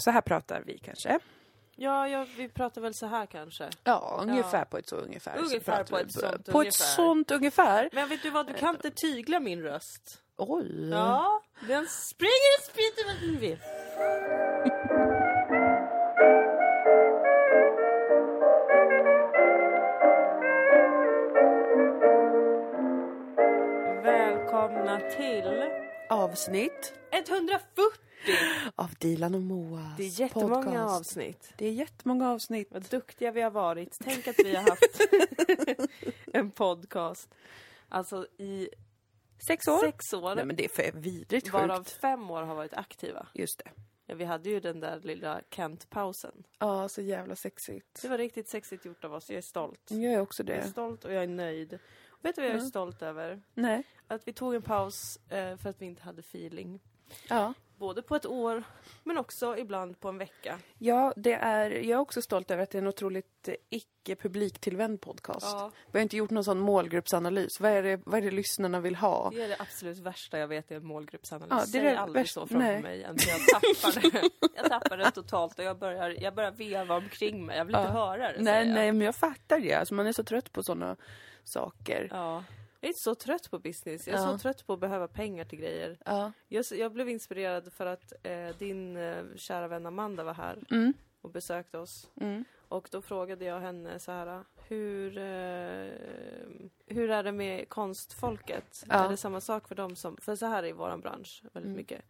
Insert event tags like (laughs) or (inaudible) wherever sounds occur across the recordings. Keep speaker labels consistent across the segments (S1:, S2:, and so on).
S1: Så här pratar vi kanske.
S2: Ja, ja, vi pratar väl så här kanske.
S1: Ja, ungefär på ett så ungefär. så
S2: Ungefär
S1: pratar
S2: på ett sånt
S1: På ett
S2: ungefär.
S1: sånt ungefär.
S2: Men vet du vad, du kan inte tygla min röst.
S1: Oj.
S2: Ja, den springer och sprider vad den vill. (laughs) Välkomna till
S1: Avsnitt
S2: 140!
S1: Av Dilan och Moa.
S2: Det är jättemånga avsnitt.
S1: Det är jättemånga avsnitt.
S2: Vad duktiga vi har varit. Tänk att vi har haft (laughs) en podcast. Alltså i
S1: Sex år?
S2: sex år.
S1: Nej men det är för vidrigt
S2: Varav
S1: sjukt.
S2: fem år har varit aktiva.
S1: Just det.
S2: Ja, vi hade ju den där lilla Kent-pausen.
S1: Ja, så jävla sexigt.
S2: Det var riktigt sexigt gjort av oss. Jag är stolt.
S1: Jag är också
S2: Jag är
S1: det.
S2: stolt och jag är nöjd. Och vet du vad jag är
S1: Mm.
S2: stolt över?
S1: Nej.
S2: Att vi tog en paus eh, för att vi inte hade feeling.
S1: Ja.
S2: Både på ett år, men också ibland på en vecka.
S1: Ja, det är, jag är också stolt över att det är en otroligt eh, icke-publiktillvänd podcast.
S2: Ja,
S1: Vi har inte gjort någon sån målgruppsanalys. Vad är, det, vad är det lyssnarna vill ha?
S2: det är det absolut värsta jag vet, är en målgruppsanalys.
S1: Ja, det är
S2: Säg
S1: det
S2: aldrig
S1: värsta-
S2: så framför
S1: nej.
S2: mig. Jag tappar det. Jag tappar det totalt och jag börjar, jag börjar veva omkring mig. Jag vill inte
S1: Ja.
S2: höra det.
S1: Nej, nej, men jag fattar det. Alltså, man är så trött på såna saker.
S2: Ja. Jag är så trött på business. Jag är
S1: Ja.
S2: så trött på att behöva pengar till grejer.
S1: Ja.
S2: Jag, jag blev inspirerad för att eh, din eh, kära vän Amanda var här
S1: Mm.
S2: och besökte oss.
S1: Mm.
S2: Och då frågade jag henne så här, hur, eh, hur är det med konstfolket?
S1: Ja.
S2: Är det samma sak för dem som, för så här är i våran bransch väldigt
S1: Mm.
S2: mycket.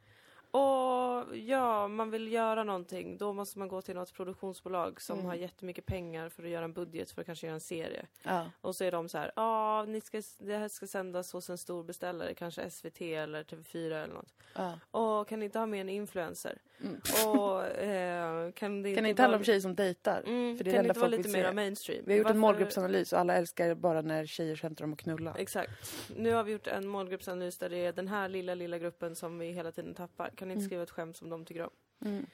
S2: Och ja, man vill göra någonting, då måste man gå till något produktionsbolag som
S1: Mm.
S2: har jättemycket pengar för att göra en budget för att kanske göra en serie.
S1: Ja.
S2: Och så är de så här, ja, ni ska, det här ska sändas hos en stor beställare, kanske SVT eller TV4 eller något.
S1: Ja.
S2: Och kan ni inte ha med en influencer?
S1: Mm.
S2: Och eh, kan det inte
S1: Kan det inte handla om tjejer som dejtar?
S2: Mm,
S1: För det är
S2: kan
S1: det
S2: inte vara lite mer mainstream?
S1: Vi har gjort en
S2: Varför-
S1: målgruppsanalys och alla älskar bara när tjejer skämtar om att knulla.
S2: Exakt. Nu har vi gjort en målgruppsanalys där det är den här lilla, lilla gruppen som vi hela tiden tappar. Kan ni inte
S1: Mm.
S2: skriva ett skämt som de tycker om?
S1: Mm.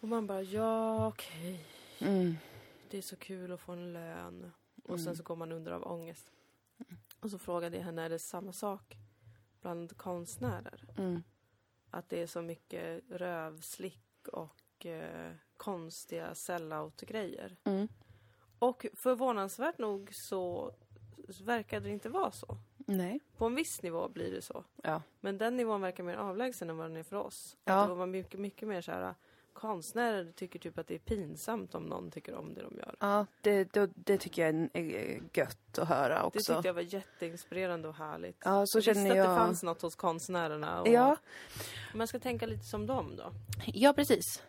S2: Och man bara, ja okej.
S1: Mm.
S2: Det är så kul att få en lön. Och sen så går man under av ångest. Och så frågade jag henne, är det samma sak bland konstnärer? Att det är så mycket rövslick och eh, konstiga sellout-grejer.
S1: Mm.
S2: Och förvånansvärt nog så verkade det inte vara så.
S1: Nej.
S2: På en viss nivå blir det så.
S1: Ja.
S2: Men den nivån verkar mer avlägsen än vad den är för oss.
S1: Ja.
S2: Att det var mycket, mycket mer så här konstnärer tycker typ att det är pinsamt om någon tycker om det de gör.
S1: Ja, det, det, det tycker jag är gött att höra
S2: Det
S1: också.
S2: tyckte jag var jätteinspirerande och härligt.
S1: Ja, så
S2: jag
S1: känner jag.
S2: att det fanns något hos konstnärerna. Och
S1: Ja,
S2: Man ska tänka lite som dem då.
S1: ja, precis.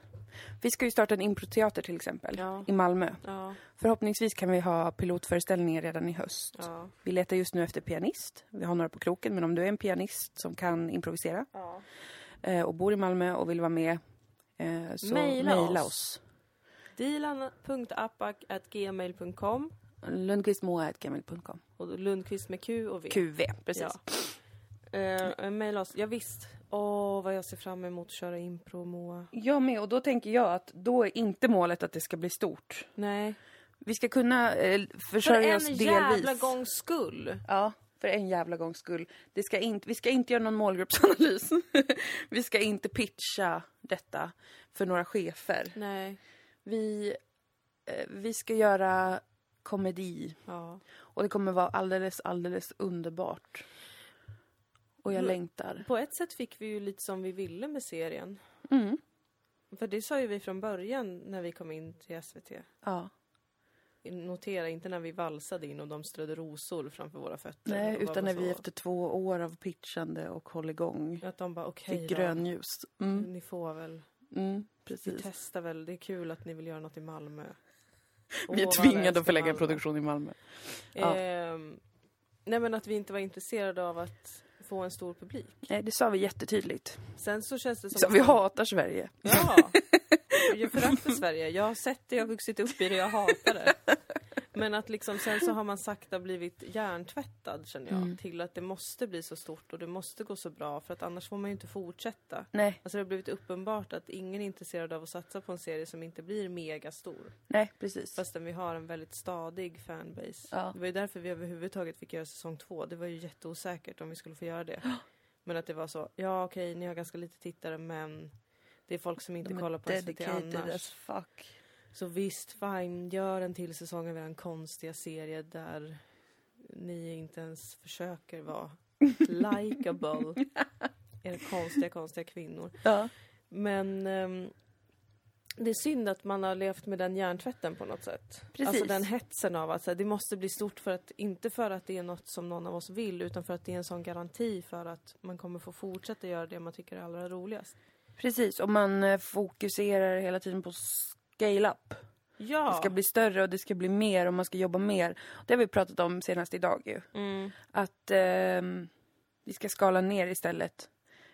S1: Vi ska ju starta en improteater till exempel
S2: Ja.
S1: i Malmö.
S2: Ja,
S1: Förhoppningsvis kan vi ha pilotföreställningar redan i höst.
S2: ja,
S1: Vi letar just nu efter pianist. Vi har några på kroken, men om du är en pianist som kan improvisera eh, och bor i Malmö och vill vara med eh, så
S2: Mejla oss.
S1: oss.
S2: Dilan.appak.gmail.com
S1: Lundqvistmoa.gmail.com
S2: och Lundqvist med Q och V.
S1: QV, precis.
S2: Ja. Eh, Mejla oss. Ja, visst. Åh, vad jag ser fram emot att köra impro, Moa.
S1: Jag med, och då tänker jag att då är inte målet att det ska bli stort.
S2: Nej.
S1: Vi ska kunna eh,
S2: För
S1: försörja
S2: en
S1: oss delvis.
S2: jävla gångs skull.
S1: Ja, för en jävla gångs skull. Det ska inte, vi ska inte göra någon målgruppsanalys. (laughs) vi ska inte pitcha detta för några chefer.
S2: Nej.
S1: Vi, eh, vi ska göra komedi
S2: Ja.
S1: och det kommer vara alldeles, alldeles underbart. Och jag längtar.
S2: På ett sätt fick vi ju lite som vi ville med serien.
S1: Mm.
S2: För det sa ju vi från början när vi kom in till SVT.
S1: Ja.
S2: Notera inte när vi valsade in och de strödde rosor framför våra fötter.
S1: Nej,
S2: och
S1: utan när vi efter två år av pitchande och håll igång
S2: Att de bara okej
S1: fick grönljus. Mm.
S2: Ni får väl.
S1: Mm,
S2: Vi
S1: precis.
S2: testar väl. Det är kul att ni vill göra något i Malmö. (laughs)
S1: Vi är tvingade att förlägga en produktion i Malmö. Ja.
S2: Ehm, nej men att vi inte var intresserade av att få en stor publik.
S1: Nej, det sa vi jättetydligt.
S2: Sen så känns det som
S1: Så
S2: att
S1: vi hatar Sverige.
S2: Ja! (laughs) Jag föraktar Sverige. Jag har sett det, jag har vuxit upp i det, jag hatar det. Men att liksom sen så har man sakta blivit hjärntvättad känner jag.
S1: Mm.
S2: Till att det måste bli så stort och det måste gå så bra för att annars får man ju inte fortsätta.
S1: Nej,
S2: Alltså det har blivit uppenbart att ingen är intresserad av att satsa på en serie som inte blir megastor.
S1: nej precis.
S2: Fastän vi har en väldigt stadig fanbase.
S1: Ja.
S2: Det var ju därför vi överhuvudtaget fick göra säsong två. Det var ju jätteosäkert om vi skulle få göra det. Men att det var så, ja okej, ni har ganska lite tittare men Det är folk som inte
S1: De
S2: kollar på SVT annars.
S1: as fuck.
S2: Så visst, fine, gör en till säsong av er konstiga serie där ni inte ens försöker vara likeable. (laughs) er konstiga, konstiga kvinnor.
S1: Ja.
S2: Men ehm, det är synd att man har levt med den hjärntvätten på något sätt.
S1: Precis.
S2: Alltså den hetsen av att så här, det måste bli stort för att, inte för att det är något som någon av oss vill, utan för att det är en sån garanti för att man kommer få fortsätta göra det man tycker är allra roligast.
S1: Precis, och man eh, fokuserar hela tiden på scale up.
S2: Ja!
S1: Det ska bli större och det ska bli mer och man ska jobba mer. Det har vi pratat om senast idag ju.
S2: Mm.
S1: Att ehm, vi ska skala ner istället.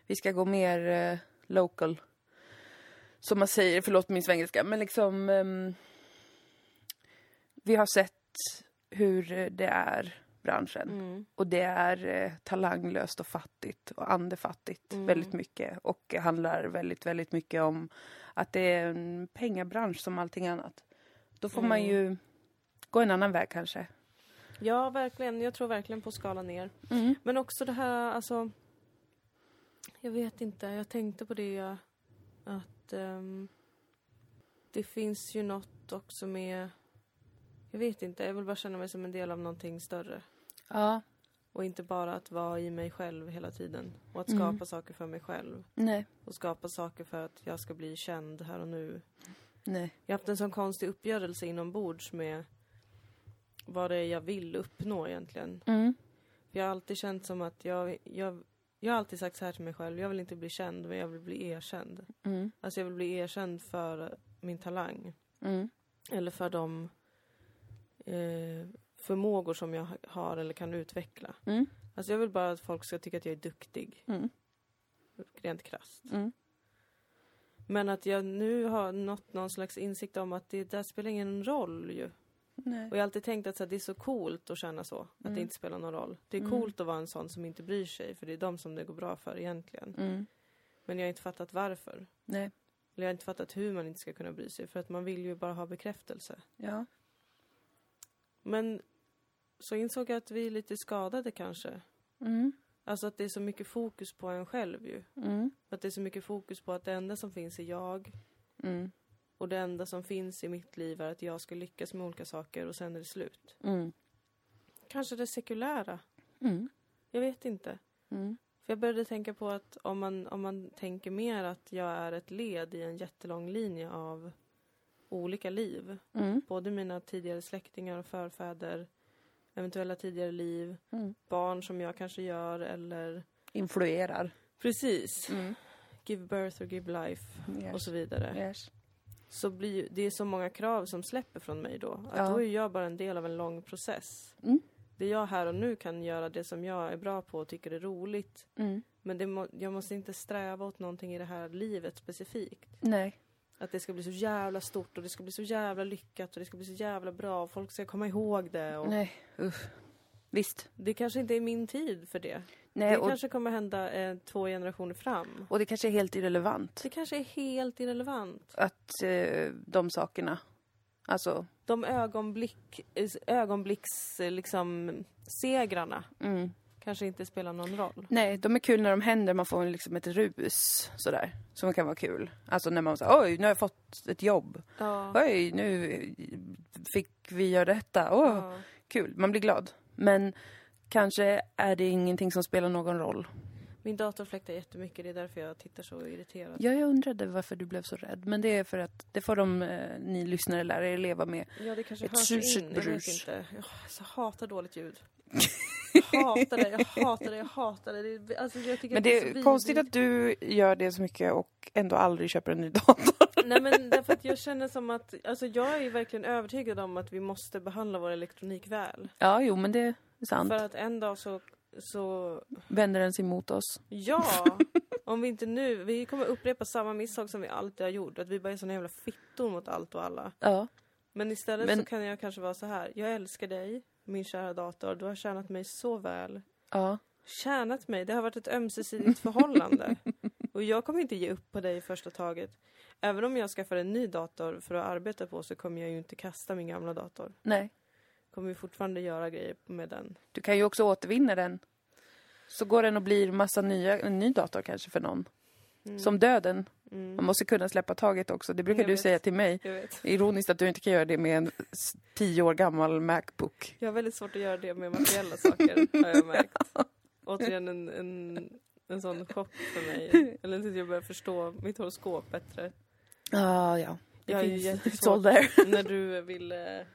S1: Vi ska gå mer eh, local. Som man säger, förlåt min svengelska, men liksom... ehm, vi har sett hur det är, branschen.
S2: Mm.
S1: Och det är eh, talanglöst och fattigt och andefattigt
S2: Mm.
S1: väldigt mycket. Och handlar väldigt, väldigt mycket om att det är en pengabransch som allting annat. Då får man
S2: Mm.
S1: ju gå en annan väg kanske.
S2: Ja, verkligen. Jag tror verkligen på att skala ner. Men också det här, alltså... Jag vet inte, jag tänkte på det att ehm, det finns ju något också med... Jag vet inte, jag vill bara känna mig som en del av någonting större.
S1: Ja,
S2: Och inte bara att vara i mig själv hela tiden. Och att
S1: Mm.
S2: skapa saker för mig själv.
S1: nej,
S2: Och skapa saker för att jag ska bli känd här och nu.
S1: nej.
S2: Jag har haft en sån konstig uppgörelse inombords med vad det är jag vill uppnå egentligen.
S1: Mm.
S2: Jag har alltid känt som att jag, jag, jag har alltid sagt så här till mig själv, jag vill inte bli känd men jag vill bli erkänd.
S1: Mm.
S2: Alltså jag vill bli erkänd för min talang.
S1: Mm.
S2: Eller för de eh, förmågor som jag har eller kan utveckla.
S1: Mm.
S2: Alltså jag vill bara att folk ska tycka att jag är duktig.
S1: Mm.
S2: Rent krasst.
S1: Mm.
S2: Men att jag nu har nått någon slags insikt om att det där spelar ingen roll ju.
S1: Nej.
S2: Och jag har alltid tänkt att så här, det är så coolt att känna så. Att
S1: Mm.
S2: det inte spelar någon roll. Det är
S1: Mm.
S2: coolt att vara en sån som inte bryr sig. För det är de som det går bra för egentligen.
S1: Mm.
S2: Men jag har inte fattat varför.
S1: Nej.
S2: Eller jag har inte fattat hur man inte ska kunna bry sig. För att man vill ju bara ha bekräftelse.
S1: Ja.
S2: Men så insåg jag att vi är lite skadade kanske.
S1: Mm.
S2: Alltså att det är så mycket fokus på en själv ju.
S1: Mm.
S2: Att det är så mycket fokus på att det enda som finns är jag.
S1: Mm.
S2: Och det enda som finns i mitt liv är att jag ska lyckas med olika saker och sen är det slut.
S1: Mm.
S2: Kanske det sekulära.
S1: Mm.
S2: Jag vet inte.
S1: Mm.
S2: För jag började tänka på att om man, om man tänker mer att jag är ett led i en jättelång linje av olika liv. Både mina tidigare släktingar och förfäder, eventuella tidigare liv,
S1: Mm.
S2: barn som jag kanske gör eller
S1: Influerar.
S2: precis,
S1: Mm.
S2: give birth or give life
S1: Yes.
S2: och så vidare.
S1: Yes.
S2: Så blir det är så många krav som släpper från mig då. Att
S1: Ja.
S2: då är jag bara en del av en lång process.
S1: Mm.
S2: Det jag här och nu kan göra det som jag är bra på och tycker är roligt.
S1: Mm.
S2: Men det må, jag måste inte sträva åt någonting i det här livet specifikt.
S1: Nej.
S2: Att det ska bli så jävla stort och det ska bli så jävla lyckat och det ska bli så jävla bra och folk ska komma ihåg det. Och
S1: Nej. Usch. Visst.
S2: Det kanske inte är min tid för det.
S1: Nej,
S2: det
S1: och,
S2: kanske kommer hända eh, två generationer fram.
S1: och det kanske är helt irrelevant
S2: Det kanske är helt irrelevant.
S1: att eh, de sakerna, alltså,
S2: De ögonblick, eh, ögonblicks liksom, segrarna
S1: mm.
S2: Kanske inte spelar någon roll.
S1: Nej, de är kul när de händer, man får liksom ett rus sådär. Som kan vara kul. Alltså när man säger oj, nu har jag fått ett jobb.
S2: Ja.
S1: Oj, nu fick vi göra detta. Åh,
S2: Ja.
S1: kul. Man blir glad. Men kanske är det ingenting som spelar någon roll.
S2: Min dator fläktar jättemycket, det är därför jag tittar så irriterat.
S1: Ja, jag undrade varför du blev så rädd. Men det är för att det får de, eh, ni lyssnare lära er leva med.
S2: Ja, det kanske
S1: Ett
S2: hörs in. Jag vet inte. Jag hatar dåligt ljud. (laughs) (laughs) Hatar det, jag hatar det, jag hatar det. det alltså, jag tycker
S1: Men det
S2: så
S1: är
S2: vidrigt.
S1: konstigt att du gör det så mycket och ändå aldrig köper en ny dator. (laughs)
S2: Nej men därför att jag känner som att, alltså jag är ju verkligen övertygad om att vi måste behandla vår elektronik väl.
S1: Ja, jo, men det är sant.
S2: För att en dag så, så,
S1: Vänder den sig mot oss.
S2: ja! (laughs) Om vi inte nu, vi kommer upprepa samma misstag som vi alltid har gjort. Att vi bara är såna jävla fittor mot allt och alla.
S1: Ja.
S2: Men istället
S1: Men-
S2: så kan jag kanske vara så här. jag älskar dig, min kära dator. Du har tjänat mig så väl.
S1: Ja.
S2: Tjänat mig, det har varit ett ömsesidigt förhållande. (laughs) Och jag kommer inte ge upp på dig i första taget. Även om jag skaffar en ny dator för att arbeta på så kommer jag ju inte kasta min gamla dator.
S1: Nej.
S2: Kommer ju fortfarande göra grejer med den.
S1: Du kan ju också återvinna den. Så går den och blir massa nya, en ny dator kanske för någon. Som döden.
S2: Mm.
S1: Man måste kunna släppa taget också. Det brukar
S2: Jag
S1: du
S2: vet.
S1: säga till mig. Ironiskt att du inte kan göra det med en tio år gammal Macbook.
S2: Jag har väldigt svårt att göra det med materiella saker, har jag märkt. (laughs) Återigen en, en, en sån chock för mig. Eller tills jag börjar förstå mitt horoskop bättre.
S1: Ah, ja, det
S2: Jag är ju
S1: finns.
S2: jättesvårt.
S1: All there. (laughs)
S2: När du ville...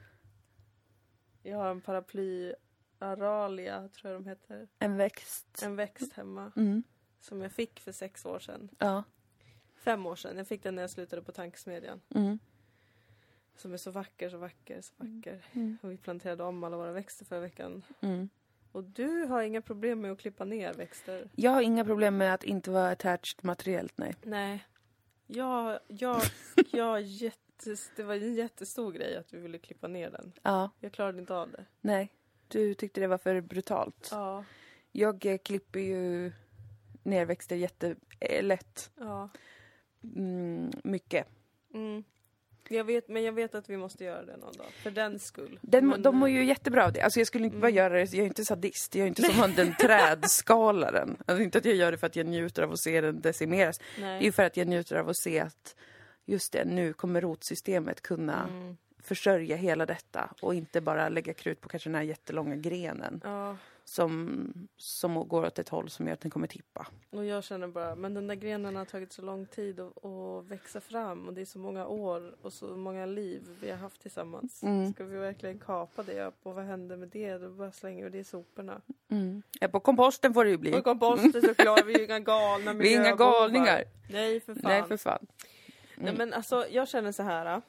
S2: Jag har en paraply Aralia, tror jag de heter.
S1: En växt.
S2: En växt hemma.
S1: Mm.
S2: Som jag fick för sex år sedan.
S1: Ja.
S2: Fem år sedan. Jag fick den när jag slutade på tankesmedjan.
S1: Mm.
S2: Som är så vacker, så vacker, så vacker.
S1: Mm.
S2: Och vi planterade om alla våra växter förra veckan.
S1: Mm.
S2: Och du har inga problem med att klippa ner växter?
S1: Jag har inga problem med att inte vara attached materiellt, nej.
S2: Nej. Jag, jag, (laughs) jag jättes, det var en jättestor grej att vi ville klippa ner den.
S1: Ja,
S2: Jag klarade inte av det.
S1: nej. Du tyckte det var för brutalt.
S2: Ja.
S1: Jag eh, klipper ju ner växter jättelätt.
S2: Ja.
S1: Mm, mycket.
S2: Mm. Jag vet, men jag vet att vi måste göra det någon dag. För den skull.
S1: Den,
S2: men,
S1: de mår ju jättebra av det. Alltså jag skulle inte bara
S2: Mm.
S1: göra det, jag är inte sadist. Jag är inte (laughs) som den trädskalaren. Alltså inte att jag gör det för att jag njuter av att se den decimeras. Det är
S2: Nej.
S1: ju för att jag njuter av att se att just det, nu kommer rotsystemet kunna
S2: Mm.
S1: försörja hela detta och inte bara lägga krut på kanske den här jättelånga grenen
S2: Ja.
S1: Som, som går åt ett håll som gör att den kommer tippa.
S2: Och jag känner bara, men den där grenen har tagit så lång tid att, växa fram och det är så många år och så många liv vi har haft tillsammans.
S1: Mm.
S2: Ska vi verkligen kapa det och vad händer med det? Då bara slänger vi det i soporna.
S1: Mm. Ja, på komposten får det ju bli.
S2: Och komposten såklart, vi är ju inga galna
S1: Vi är inga galningar.
S2: Nej för fan.
S1: Nej, för fan.
S2: Nej men alltså jag känner så här.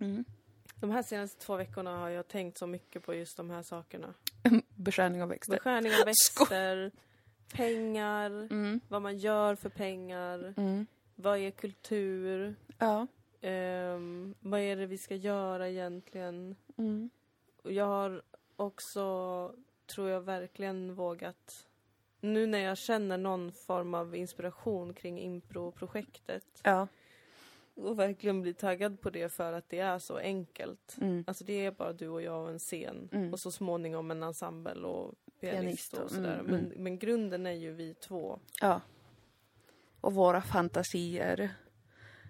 S1: Mm.
S2: De här senaste två veckorna har jag tänkt så mycket på just de här sakerna. (laughs)
S1: Beskärning av växter.
S2: Beskärning av (laughs) växter, pengar,
S1: Mm.
S2: vad man gör för pengar,
S1: Mm.
S2: vad är kultur,
S1: Ja.
S2: ehm, vad är det vi ska göra egentligen.
S1: Mm.
S2: Jag har också, tror jag, verkligen vågat nu när jag känner någon form av inspiration kring improprojektet
S1: Ja.
S2: Och verkligen blir taggad på det för att det är så enkelt.
S1: Mm.
S2: Alltså det är bara du och jag och en scen
S1: Mm.
S2: och så småningom en ensemble och pianist,
S1: och-
S2: och sådär.
S1: mm,
S2: Men,
S1: mm.
S2: men grunden är ju vi två.
S1: ja. Och våra fantasier.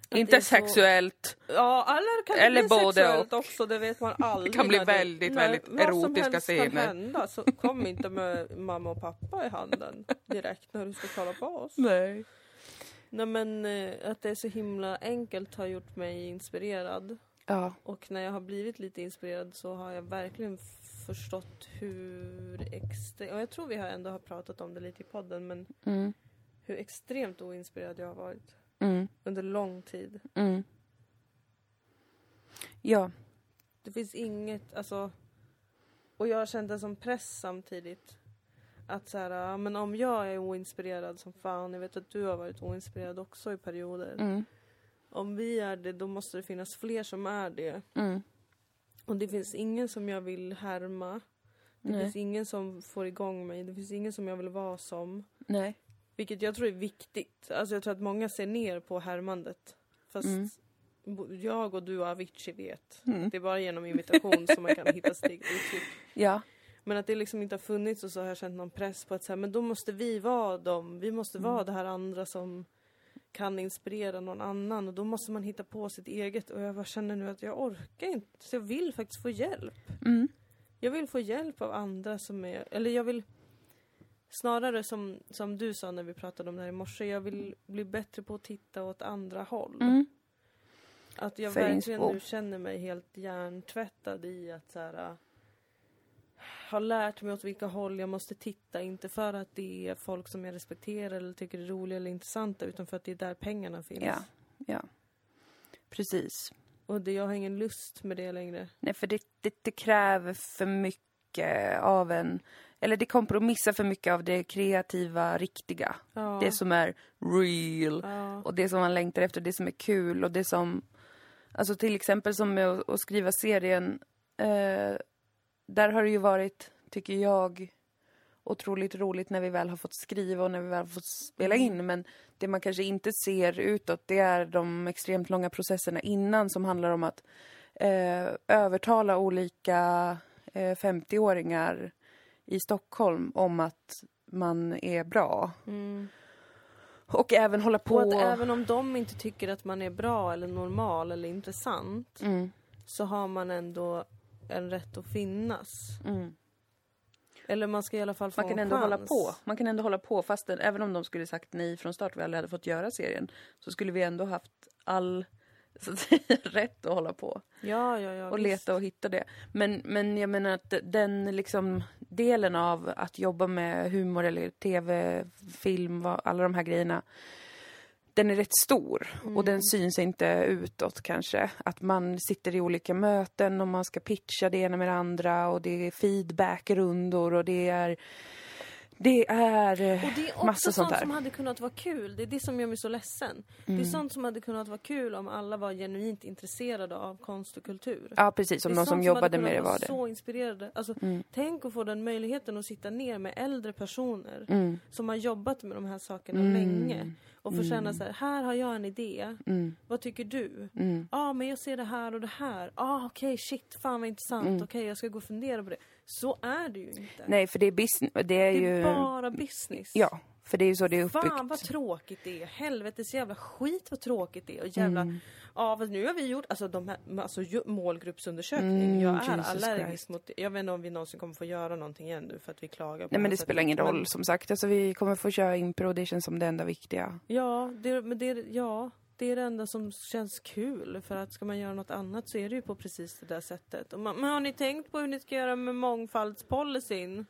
S2: det
S1: inte
S2: så-
S1: sexuellt.
S2: Ja, eller kan det
S1: Eller
S2: bli
S1: både
S2: sexuellt
S1: och.
S2: också, det vet man (laughs) aldrig.
S1: kan bli
S2: när det-
S1: väldigt, väldigt
S2: vad som
S1: erotiska scener.
S2: kan hända, så kom inte med mamma och pappa i handen direkt när du ska kolla på oss. (laughs)
S1: Nej.
S2: Nej men eh, att det är så himla enkelt har gjort mig inspirerad.
S1: Ja.
S2: Och när jag har blivit lite inspirerad så har jag verkligen förstått hur extremt, och jag tror vi har ändå har pratat om det lite i podden, men
S1: Mm.
S2: hur extremt oinspirerad jag har varit
S1: Mm.
S2: under lång tid.
S1: Mm. Ja.
S2: Det finns inget, alltså, och jag det som press samtidigt. Att så här, men om jag är oinspirerad som fan, jag vet att du har varit oinspirerad också i perioder.
S1: Mm.
S2: Om vi är det, då måste det finnas fler som är det.
S1: Mm.
S2: Och det finns ingen som jag vill härma. Det
S1: Nej.
S2: finns ingen som får igång mig. Det finns ingen som jag vill vara som.
S1: Nej.
S2: Vilket jag tror är viktigt. Alltså jag tror att många ser ner på härmandet. Fast
S1: Mm.
S2: jag och du och Avicii vet.
S1: Mm.
S2: Det är bara genom imitation som man kan hitta sitt eget uttryck.
S1: Ja.
S2: Men att det liksom inte har funnits och så har jag känt någon press på att säga, men då måste vi vara dem. Vi måste vara
S1: Mm.
S2: det här andra som kan inspirera någon annan och då måste man hitta på sitt eget och jag bara känner nu att jag orkar inte. Så jag vill faktiskt få hjälp.
S1: Mm.
S2: Jag vill få hjälp av andra som är, eller jag vill snarare som, som du sa när vi pratade om det här i morse, jag vill bli bättre på att titta åt andra håll.
S1: Mm.
S2: Att jag
S1: För
S2: verkligen
S1: inspo.
S2: nu känner mig helt hjärntvättad i att så här, har lärt mig åt vilka håll jag måste titta. Inte för att det är folk som jag respekterar eller tycker är roliga eller intressanta utan för att det är där pengarna finns.
S1: Ja. Ja. Precis.
S2: Och det, jag har ingen lust med det längre.
S1: Nej, för det, det, det kräver för mycket av en... Eller det kompromissar för mycket av det kreativa, riktiga.
S2: Ja.
S1: Det som är real.
S2: ja.
S1: Och det som man längtar efter, det som är kul och det som... Alltså till exempel som med att, skriva serien. Eh, där har det ju varit, tycker jag, otroligt roligt när vi väl har fått skriva och när vi väl har fått spela in. Men det man kanske inte ser utåt, det är de extremt långa processerna innan som handlar om att eh, övertala olika eh, 50-åringar i Stockholm om att man är bra.
S2: Mm.
S1: Och även hålla på...
S2: Och att även om de inte tycker att man är bra eller normal eller intressant
S1: Mm,
S2: så har man ändå en rätt att finnas.
S1: mm.
S2: Eller man ska i alla fall få
S1: Man kan
S2: en
S1: ändå
S2: chans.
S1: hålla på. Man kan ändå hålla på fast den, även om de skulle sagt nej från start vi aldrig hade fått göra serien så skulle vi ändå haft all så att säga, (laughs) rätt att hålla på
S2: Ja, ja, ja.
S1: och
S2: visst.
S1: leta och hitta det. Men, men jag menar att den liksom delen av att jobba med humor eller tv, film, alla de här grejerna den är rätt stor och den syns inte utåt kanske. Att man sitter i olika möten och man ska pitcha det ena med det andra och det är feedbackrundor och det är det är eh,
S2: Och det är också
S1: massa sånt
S2: sånt
S1: där.
S2: som hade kunnat vara kul. Det är det som gör mig så ledsen. Det
S1: Mm.
S2: är sånt som hade kunnat vara kul om alla var genuint intresserade av konst och kultur.
S1: Ja precis, som
S2: Det är
S1: de som
S2: sånt
S1: jobbade
S2: hade
S1: med det
S2: kunnat
S1: var
S2: vara
S1: det.
S2: så inspirerade. Alltså,
S1: Mm.
S2: Tänk att få den möjligheten att sitta ner med äldre personer
S1: Mm.
S2: som har jobbat med de här sakerna
S1: Mm.
S2: länge. Och få känna så här, här har jag en idé.
S1: Mm.
S2: Vad tycker du? Ja,
S1: Mm.
S2: men jag ser det här och det här. Ja, ah, okej, shit, fan vad intressant.
S1: Mm.
S2: Okej, jag ska gå och fundera på det. Så är det ju inte.
S1: Nej för det är business, det är
S2: det är
S1: ju...
S2: bara business.
S1: Ja, för det är ju så det är uppbyggt.
S2: Fan vad tråkigt det är. Helvetes jävla skit vad tråkigt det är. Och jävla...
S1: Mm.
S2: Ja, vad nu har vi gjort alltså, de här, alltså målgruppsundersökning.
S1: Mm,
S2: jag är
S1: Jesus
S2: allergisk mot det. Jag vet inte om vi någonsin kommer få göra någonting igen nu för att vi klagar på
S1: Nej men det spelar ingen roll
S2: Men-
S1: som sagt. Alltså vi kommer få köra impro det känns som det enda viktiga.
S2: Ja, det, men det, ja, det är det enda som känns kul. För att ska man göra något annat så är det ju på precis det där sättet. Och man, men har ni tänkt på hur ni ska göra med mångfaldspolicyn?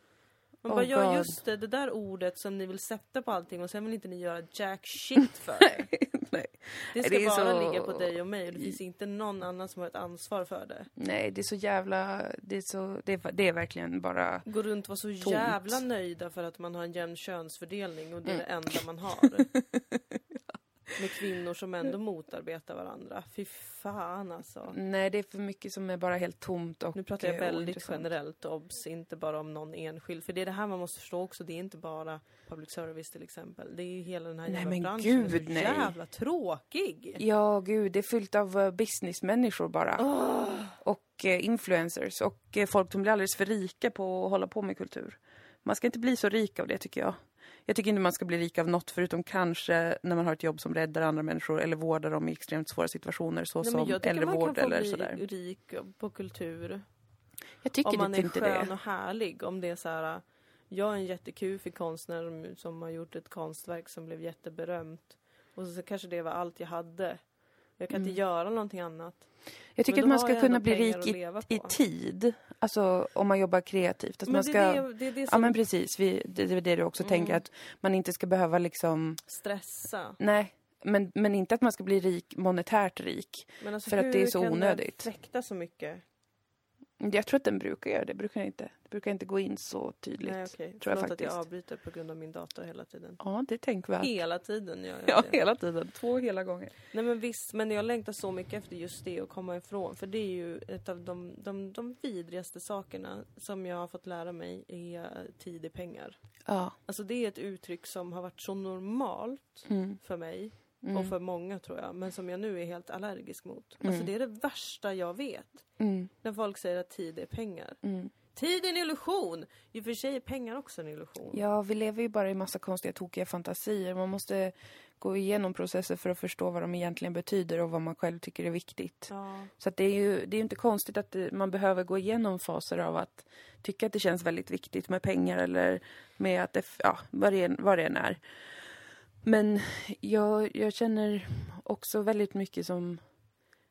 S2: Man
S1: Oh
S2: bara, ja
S1: God.
S2: just det, det där ordet som ni vill sätta på allting och sen vill inte ni göra jack (laughs) shit för det.
S1: Nej.
S2: Det ska
S1: Det
S2: bara
S1: så-
S2: ligga på dig och mig och det finns inte någon annan som har ett ansvar för det.
S1: Nej, det är så jävla... Det är, så, det är, det är verkligen bara...
S2: Gå runt och vara så
S1: Tomt.
S2: jävla nöjda för att man har en jämn könsfördelning och det är
S1: Mm.
S2: det enda man har. (laughs) Med kvinnor som ändå motarbetar varandra. Fy fan alltså.
S1: Nej, det är för mycket som är bara helt tomt och
S2: Nu pratar jag
S1: eh,
S2: väldigt generellt, obs, inte bara om någon enskild. För det är det här man måste förstå också, det är inte bara public service till exempel. Det är ju hela den här
S1: Nej,
S2: jävla
S1: men
S2: branschen
S1: gud, nej.
S2: jävla tråkig.
S1: Ja, gud, det är fyllt av eh, businessmänniskor bara. Och eh, influencers och eh, folk som blir alldeles för rika på att hålla på med kultur. Man ska inte bli så rik av det tycker jag. Jag tycker inte man ska bli rik av något förutom kanske när man har ett jobb som räddar andra människor eller vårdar dem i extremt svåra situationer så
S2: Nej, men
S1: som
S2: jag tycker man
S1: äldrevård
S2: kan få
S1: eller
S2: bli
S1: sådär.
S2: rik på kultur.
S1: Jag tycker
S2: om man är
S1: inte
S2: skön
S1: det.
S2: och härlig. Om det är så här, jag är en jättekufig konstnär som har gjort ett konstverk som blev jätteberömt. Och så kanske det var allt jag hade. Jag kan
S1: Mm.
S2: inte göra någonting annat.
S1: Jag tycker
S2: Men
S1: att man ska kunna bli rik i, i tid. Alltså om man jobbar kreativt. Att
S2: Men
S1: man
S2: det,
S1: ska...
S2: är det, det det
S1: Ja
S2: som
S1: men precis, vi, det, är det du också
S2: Mm.
S1: tänker att man inte ska behöva liksom,
S2: stressa.
S1: nej, men, men inte att man ska bli rik, monetärt rik.
S2: Men alltså,
S1: För att
S2: hur
S1: det är så
S2: kan
S1: onödigt.
S2: den fläkta så mycket?
S1: Jag tror att den brukar göra det, brukar inte. Det brukar inte gå in så tydligt.
S2: Nej okej,
S1: tror jag
S2: förlåt att
S1: faktiskt.
S2: jag avbryter på grund av min dator hela tiden.
S1: Ja, det tänker vi.
S2: Hela tiden gör jag
S1: Ja,
S2: det.
S1: hela tiden. Två hela gånger.
S2: Nej men visst, men jag längtar så mycket efter just det att komma ifrån. För det är ju ett av de, de, de vidrigaste sakerna som jag har fått lära mig är tid är pengar.
S1: Ja.
S2: Alltså det är ett uttryck som har varit så normalt
S1: Mm.
S2: för mig
S1: Mm.
S2: och för många tror jag, men som jag nu är helt allergisk mot.
S1: Mm.
S2: Alltså det är det värsta jag vet.
S1: Mm.
S2: När folk säger att tid är pengar.
S1: Mm.
S2: Tid är en illusion! I och för sig är pengar också en illusion.
S1: Ja, vi lever ju bara i massa konstiga, tokiga fantasier. Man måste gå igenom processer för att förstå vad de egentligen betyder och vad man själv tycker är viktigt.
S2: Ja.
S1: Så det är ju det är inte konstigt att det, man behöver gå igenom faser av att tycka att det känns väldigt viktigt med pengar eller med att det, ja, vad det, än- vad det än är. Men jag, jag känner också väldigt mycket som,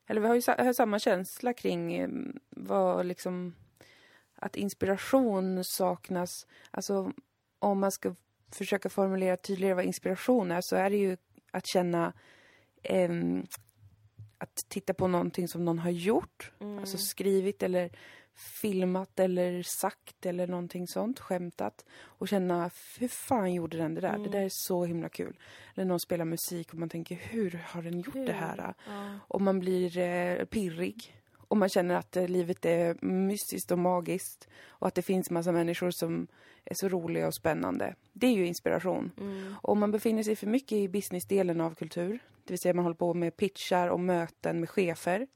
S1: eller vi har ju har samma känsla kring eh, vad liksom, att inspiration saknas. Alltså om man ska försöka formulera tydligare vad inspiration är så är det ju att känna ehm, att titta på någonting som någon har gjort,
S2: Mm.
S1: alltså skrivit eller filmat eller sagt eller någonting sånt, skämtat och känna hur fan gjorde den det där?
S2: Mm.
S1: Det där är så himla kul. Eller någon spelar musik och man tänker hur har den gjort det här?
S2: Ja.
S1: Och man blir eh, pirrig. Och man känner att eh, livet är mystiskt och magiskt. Och att det finns massa människor som är så roliga och spännande. Det är ju inspiration.
S2: Mm.
S1: Och om man befinner sig för mycket i businessdelen av kultur, det vill säga man håller på med pitchar och möten med chefer,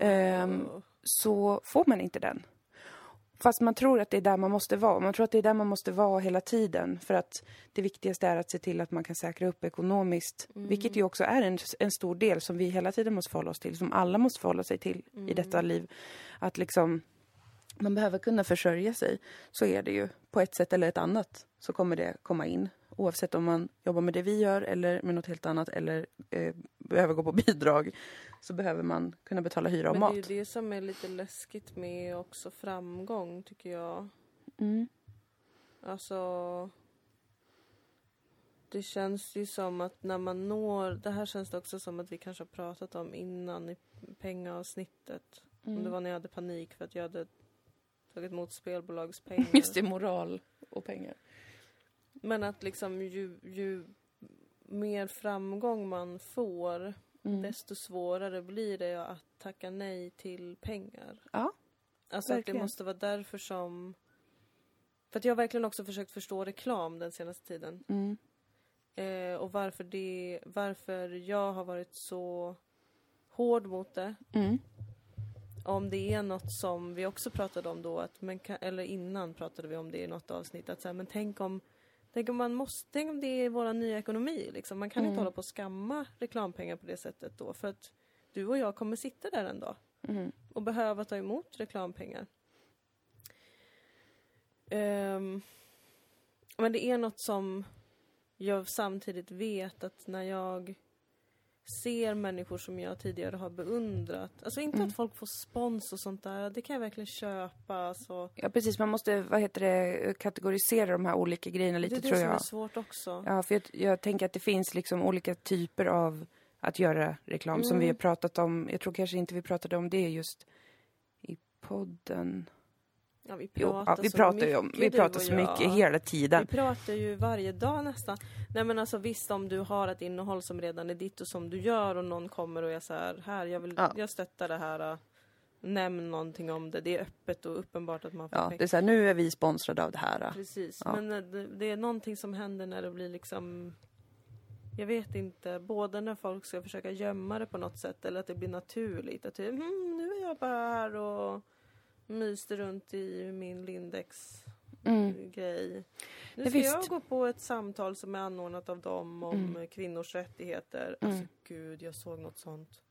S1: Ehm, så får man inte den. Fast man tror att det är där man måste vara. Man tror att det är där man måste vara hela tiden. För att det viktigaste är att se till att man kan säkra upp ekonomiskt.
S2: Mm.
S1: Vilket ju också är en, en stor del som vi hela tiden måste förhålla oss till. Som alla måste förhålla sig till
S2: Mm.
S1: i detta liv. Att liksom, man behöver kunna försörja sig. Så är det ju. På ett sätt eller ett annat så kommer det komma in. Oavsett om man jobbar med det vi gör eller med något helt annat eller eh, behöver gå på bidrag. Så behöver man kunna betala hyra och
S2: Men
S1: mat.
S2: det är ju det som är lite läskigt med också framgång, tycker jag.
S1: Mm.
S2: Alltså... Det känns ju som att när man når... Det här känns det också som att vi kanske har pratat om innan i pengaavsnittet. Om
S1: Mm.
S2: det var när jag hade panik för att jag hade tagit emot spelbolagspengar. (laughs)
S1: Just det, moral och pengar.
S2: Men att liksom ju, ju mer framgång man får,
S1: Mm.
S2: desto svårare blir det att tacka nej till pengar.
S1: Ja,
S2: Alltså att det
S1: verkligen.
S2: måste vara därför som... För att jag har verkligen också försökt förstå reklam den senaste tiden.
S1: Mm.
S2: Eh, och varför det, varför jag har varit så hård mot det.
S1: Mm.
S2: Om det är något som vi också pratade om då, att, men, eller innan pratade vi om det i något avsnitt, att så här, men tänk om, tänk om man måste, tänk om det är vår nya ekonomi liksom. Man kan
S1: Mm.
S2: inte hålla på och skamma reklampengar på det sättet då, för att du och jag kommer sitta där en dag
S1: Mm.
S2: och behöva ta emot reklampengar. Ehm, men det är något som jag samtidigt vet att när jag ser människor som jag tidigare har beundrat, alltså inte
S1: Mm.
S2: att folk får spons och sånt där, det kan jag verkligen köpa. Alltså.
S1: Ja, precis. Man måste, vad heter det, kategorisera de här olika grejerna lite,
S2: det är det
S1: tror
S2: som
S1: jag.
S2: är svårt också.
S1: Ja, för jag, jag tänker att det finns liksom olika typer av att göra reklam som
S2: Mm.
S1: vi har pratat om. Jag tror kanske inte vi pratade om det just i podden.
S2: Ja, vi
S1: Jo,
S2: pratar,
S1: ja, vi
S2: så
S1: pratar ju om,
S2: mycket,
S1: vi pratar så
S2: jag.
S1: mycket hela tiden.
S2: Vi pratar ju varje dag nästan. Nej men alltså visst om du har ett innehåll som redan är ditt och som du gör och någon kommer och är så här, här jag vill,
S1: Ja.
S2: jag stöttar det här. äh, Nämn någonting om det. Det är öppet och uppenbart att man får
S1: Ja, det är så här, nu är vi sponsrade av det här.
S2: Precis.
S1: Ja.
S2: Men äh, det, det är någonting som händer när det blir liksom jag vet inte, både när folk ska försöka gömma det på något sätt eller att det blir naturligt. Att typ, mm, nu är jag bara här och myste runt i min Lindex
S1: Mm.
S2: grej. Nu ska
S1: visst.
S2: jag gå på ett samtal som är anordnat av dem om
S1: Mm.
S2: kvinnors rättigheter.
S1: Mm.
S2: Alltså gud, jag såg något sånt.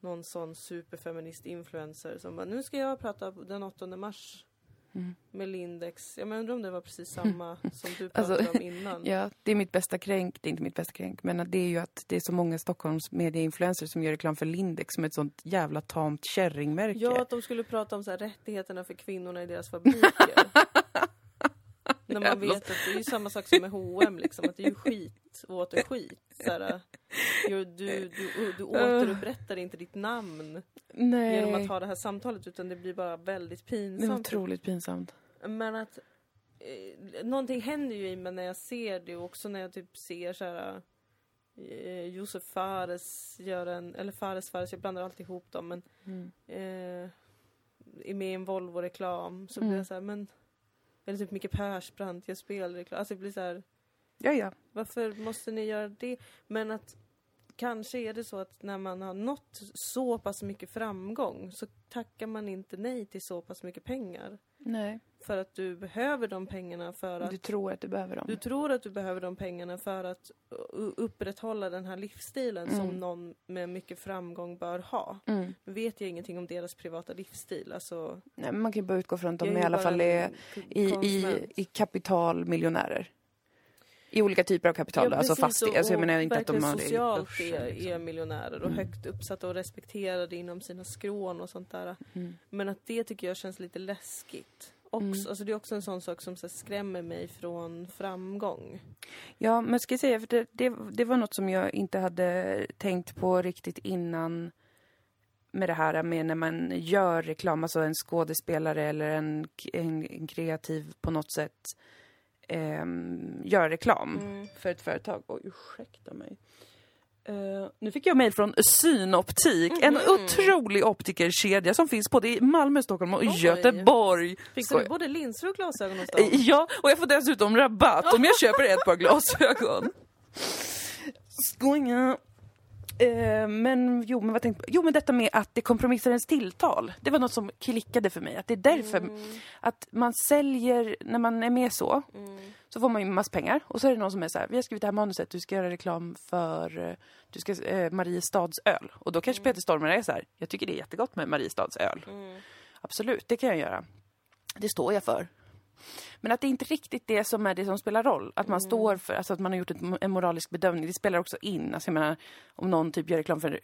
S2: Någon sån superfeminist-influencer som bara, nu ska jag prata den 8 mars
S1: Mm.
S2: med Lindex. Jag undrar om det var precis samma (laughs) som du pratade
S1: Alltså,
S2: om innan. (laughs)
S1: Ja, det är mitt bästa kränk. Det är inte mitt bästa kränk, men det är ju att det är så många Stockholms medieinfluencers som gör reklam för Lindex som ett sånt jävla tamt kärringmärke.
S2: Ja, att de skulle prata om så här, rättigheterna för kvinnorna i deras (laughs) fabriker. När man vet att det är ju samma sak som med H&M liksom, att det är ju skit och åter skit. Så här, ju- du, du, du återupprättar inte ditt namn
S1: Nej.
S2: genom att ha det här samtalet utan det blir bara väldigt
S1: Det är
S2: pinsamt.
S1: otroligt pinsamt.
S2: Men att eh, någonting händer ju i mig när jag ser det och också när jag typ ser så här eh, Josef Fares gör en, eller Fares Fares, jag blandar alltid ihop dem men
S1: Mm.
S2: eh, är med i en Volvo-reklam så
S1: Mm.
S2: blir jag så här, men eller typ Micke Persbrandt gör spelreklam, alltså det blir så här
S1: Ja, ja.
S2: varför måste ni göra det? Men att kanske är det så att när man har nått så pass mycket framgång så tackar man inte nej till så pass mycket pengar.
S1: Nej.
S2: För att du behöver de pengarna för att
S1: Du tror att du behöver dem.
S2: du tror att du behöver de pengarna för att upprätthålla den här livsstilen
S1: Mm.
S2: som någon med mycket framgång bör ha.
S1: Mm.
S2: Nu vet jag ingenting om deras privata livsstil. Alltså,
S1: Nej, man kan ju bara utgå från att de i alla fall är i, i, i kapitalmiljonärer. I olika typer av kapital. alltså
S2: precis,
S1: fastighet.
S2: och-
S1: Alltså jag menar inte att de har det
S2: socialt
S1: börsen,
S2: är,
S1: liksom.
S2: är miljonärer och
S1: Mm.
S2: högt uppsatta och respekterade inom sina skrån och sånt där.
S1: Mm.
S2: Men att det tycker jag känns lite läskigt. Också,
S1: Mm.
S2: alltså det är också en sån sak som så skrämmer mig från framgång.
S1: Ja, men ska jag säga, för det, det, det var något som jag inte hade tänkt på riktigt innan med det här med när man gör reklam, alltså en skådespelare eller en, en, kreativ på något sätt ehm, gör reklam
S2: Mm.
S1: för ett företag. Oj, ursäkta mig. Eh, nu fick jag mejl från Synoptik, en
S2: Mhm.
S1: otrolig optikerkedja som finns både i Malmö, Stockholm och
S2: Oj.
S1: Göteborg.
S2: Fick du både linser och glasögon hos
S1: Eh,
S2: dem?
S1: Ja, och jag får dessutom rabatt om jag köper ett par glasögon. (laughs) Skoja. Eh, men jo, men vad tänkte Jo, men detta med att det kompromissar ens tilltal. Det var något som klickade för mig. Att det är därför
S2: Mm.
S1: att man säljer, när man är med så, så får man ju massa pengar. Och så är det någon som är så här, vi har skrivit det här manuset, du ska göra reklam för eh, du ska, eh, Mariestads öl. Och då kanske Peter Stormare är så här, jag tycker det är jättegott med Mariestads öl. Absolut, det kan jag göra. Det står jag för. Men att det är inte riktigt det som är det som spelar roll. Att man står för, alltså att man har gjort ett, en moralisk bedömning. Det spelar också in. Alltså jag menar, om någon typ gör reklam för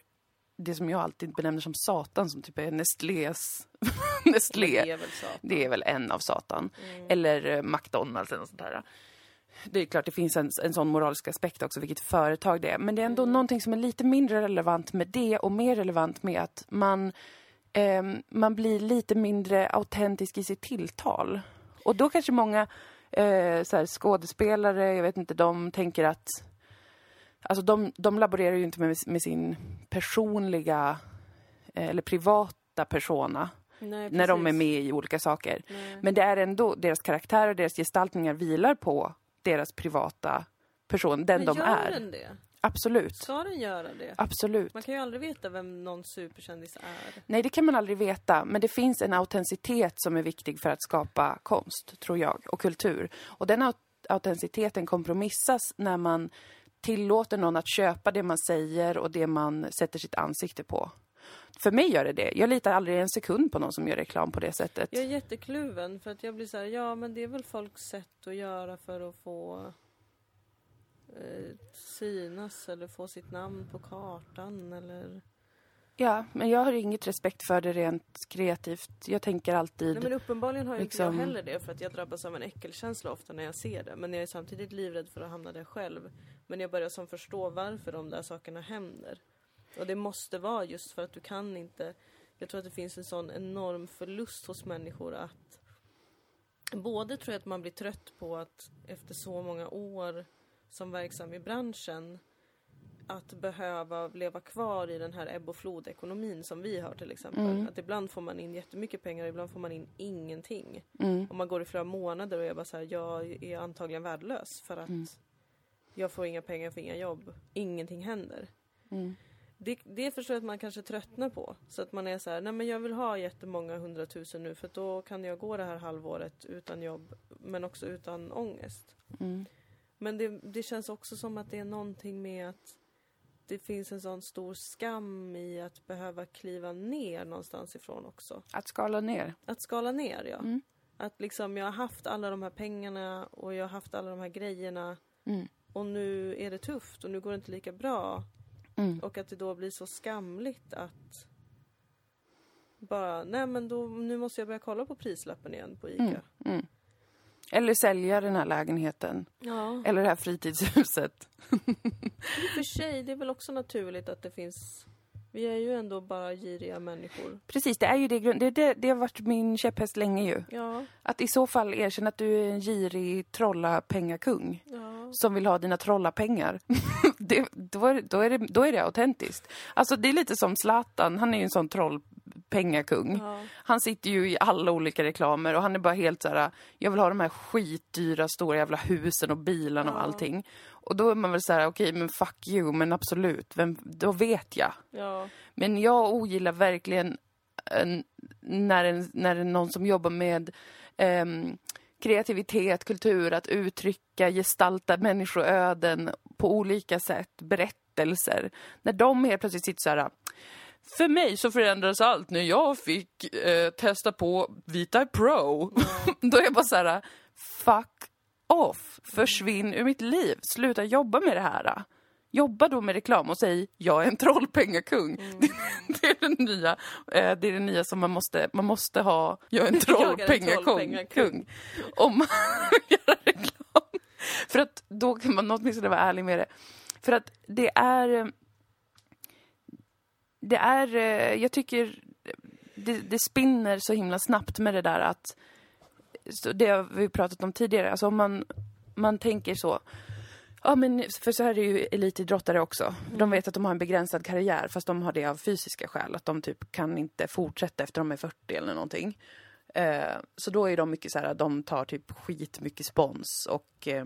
S1: det som jag alltid benämner som Satan, som typ är Nestlés... (laughs) Nestlé.
S2: Det är.
S1: Det är väl en av Satan. Eller eh, McDonalds eller något sånt där. Det är klart det finns en, en sån moralisk aspekt också, vilket företag det är. Men det är ändå någonting som är lite mindre relevant med det och mer relevant med att man, ehm, man blir lite mindre autentisk i sitt tilltal. Och då kanske många eh, så här, skådespelare, jag vet inte, de tänker att Alltså de, de laborerar ju inte med, med sin personliga eh, eller privata persona
S2: Nej,
S1: när de är med i olika saker.
S2: Nej.
S1: Men det är ändå, deras karaktärer och deras gestaltningar vilar på deras privata person, den
S2: Men
S1: de är.
S2: den det?
S1: Absolut.
S2: Ska den göra det?
S1: Absolut.
S2: Man kan ju aldrig veta vem någon superkändis är.
S1: Nej, det kan man aldrig veta, men det finns en autenticitet som är viktig för att skapa konst, tror jag, och kultur. Och den aut- autenticiteten kompromissas när man tillåter någon att köpa det man säger och det man sätter sitt ansikte på. För mig gör det det. Jag litar aldrig en sekund på någon som gör reklam på det sättet.
S2: Jag är jättekluven för att jag blir så här, ja men det är väl folks sätt att göra för att få synas eller få sitt namn på kartan eller...
S1: Ja, men jag har inget respekt för det rent kreativt. Jag tänker alltid...
S2: Nej men uppenbarligen har ju inte
S1: liksom-
S2: jag heller det för att jag drabbas av en äckelkänsla ofta när jag ser det. Men jag är samtidigt livrädd för att hamna där själv. Men jag börjar som förstå varför de där sakerna händer. Och det måste vara just för att du kan inte... Jag tror att det finns en sån enorm förlust hos människor att... Både tror jag att man blir trött på att efter så många år som verksam i branschen att behöva leva kvar i den här ebb och flodekonomin som vi har till exempel. Att ibland får man in jättemycket pengar, ibland får man in ingenting.
S1: Mm.
S2: Och man går i flera månader och jag bara så här, jag är antagligen värdelös för att jag får inga pengar för inga jobb. Ingenting händer.
S1: Mm.
S2: Det, det förstår jag att man kanske tröttnar på. Så att man är så här, nej men jag vill ha jättemånga hundratusen nu för då kan jag gå det här halvåret utan jobb men också utan ångest.
S1: Mm.
S2: Men det, det känns också som att det är någonting med att det finns en sån stor skam i att behöva kliva ner någonstans ifrån också.
S1: Att skala ner.
S2: Att skala ner, ja.
S1: Mm.
S2: Att liksom jag har haft alla de här pengarna och jag har haft alla de här grejerna
S1: Mm.
S2: och nu är det tufft och nu går det inte lika bra.
S1: Mm.
S2: Och att det då blir så skamligt att bara, nej men då, nu måste jag börja kolla på prislappen igen på ICA.
S1: Eller sälja den här lägenheten.
S2: Ja,
S1: Eller det här fritidshuset.
S2: i och för sig, det är väl också naturligt att det finns vi är ju ändå bara giriga människor.
S1: Precis, det är ju det, grund- det, det, det har varit min käpphäst länge ju.
S2: Ja,
S1: Att i så fall erkänna att du är en girig trolla-pengakung
S2: ja.
S1: som vill ha dina trollapengar. (laughs) (laughs) det, då, är, då, är det, då är det autentiskt. Alltså det är lite som Zlatan, han är ju en sån trollpengakung.
S2: ja.
S1: Han sitter ju i alla olika reklamer och han är bara helt så här. jag vill ha de här skitdyra stora jävla husen och bilarna och
S2: Ja.
S1: allting. Och då är man väl så här: okej men fuck you, men absolut, vem, då vet jag.
S2: ja.
S1: Men jag ogillar verkligen en, när, en, när en, någon som jobbar med ehm, kreativitet, kultur, att uttrycka, gestalta människoöden på olika sätt, berättelser. När de helt plötsligt sitter så här. För mig så förändrades allt när jag fick eh, testa på Vita Pro. (laughs) Då är jag bara så här, fuck off, försvinn ur mitt liv, sluta jobba med det här. Jobba då med reklam och säg jag är en trollpengakung. Det, (laughs) det, är det nya. Eh, det är det nya som man måste, man måste ha. Jag är en (laughs) trollpengakung. (laughs) Om man vill göra reklam. För att då kan man åtminstone vara ärlig med det. För att det är... eh, Det är, eh, jag tycker det, det spinner så himla snabbt med det där att det har vi pratat om tidigare, alltså om man, man tänker så Ja men för så här är det ju elitidrottare också. De vet att de har en begränsad karriär fast de har det av fysiska skäl. Att de typ kan inte fortsätta efter de är 40 eller någonting. Eh, så då är de mycket så här, de tar typ skitmycket spons och eh,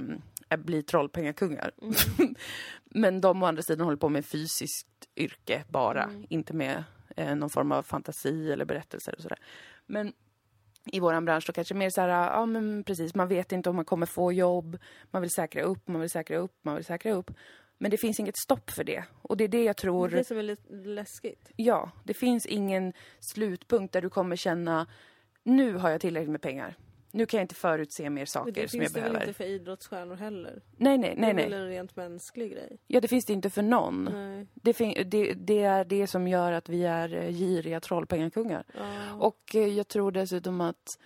S1: blir trollpengakungar.
S2: Mm. (laughs)
S1: Men de å andra sidan håller på med fysiskt yrke bara,
S2: Mm.
S1: inte med eh, någon form av fantasi eller berättelser och sådär. Men i våran bransch då kanske mer så här, ja men precis, man vet inte om man kommer få jobb, man vill säkra upp, man vill säkra upp, man vill säkra upp. Men det finns inget stopp för det. Och det är det jag tror...
S2: Det är är lite läskigt.
S1: Ja, det finns ingen slutpunkt där du kommer känna nu har jag tillräckligt med pengar. Nu kan jag inte förutse mer saker
S2: det
S1: som
S2: finns
S1: jag
S2: det väl
S1: behöver.
S2: inte för idrottsstjärnor heller?
S1: Nej, nej, nej,
S2: Det är väl en rent mänsklig grej?
S1: Ja, det finns det inte för någon.
S2: Nej.
S1: Det, det, det är det som gör att vi är eh, giriga trollpengakungar.
S2: Ja.
S1: Och eh, jag tror dessutom att...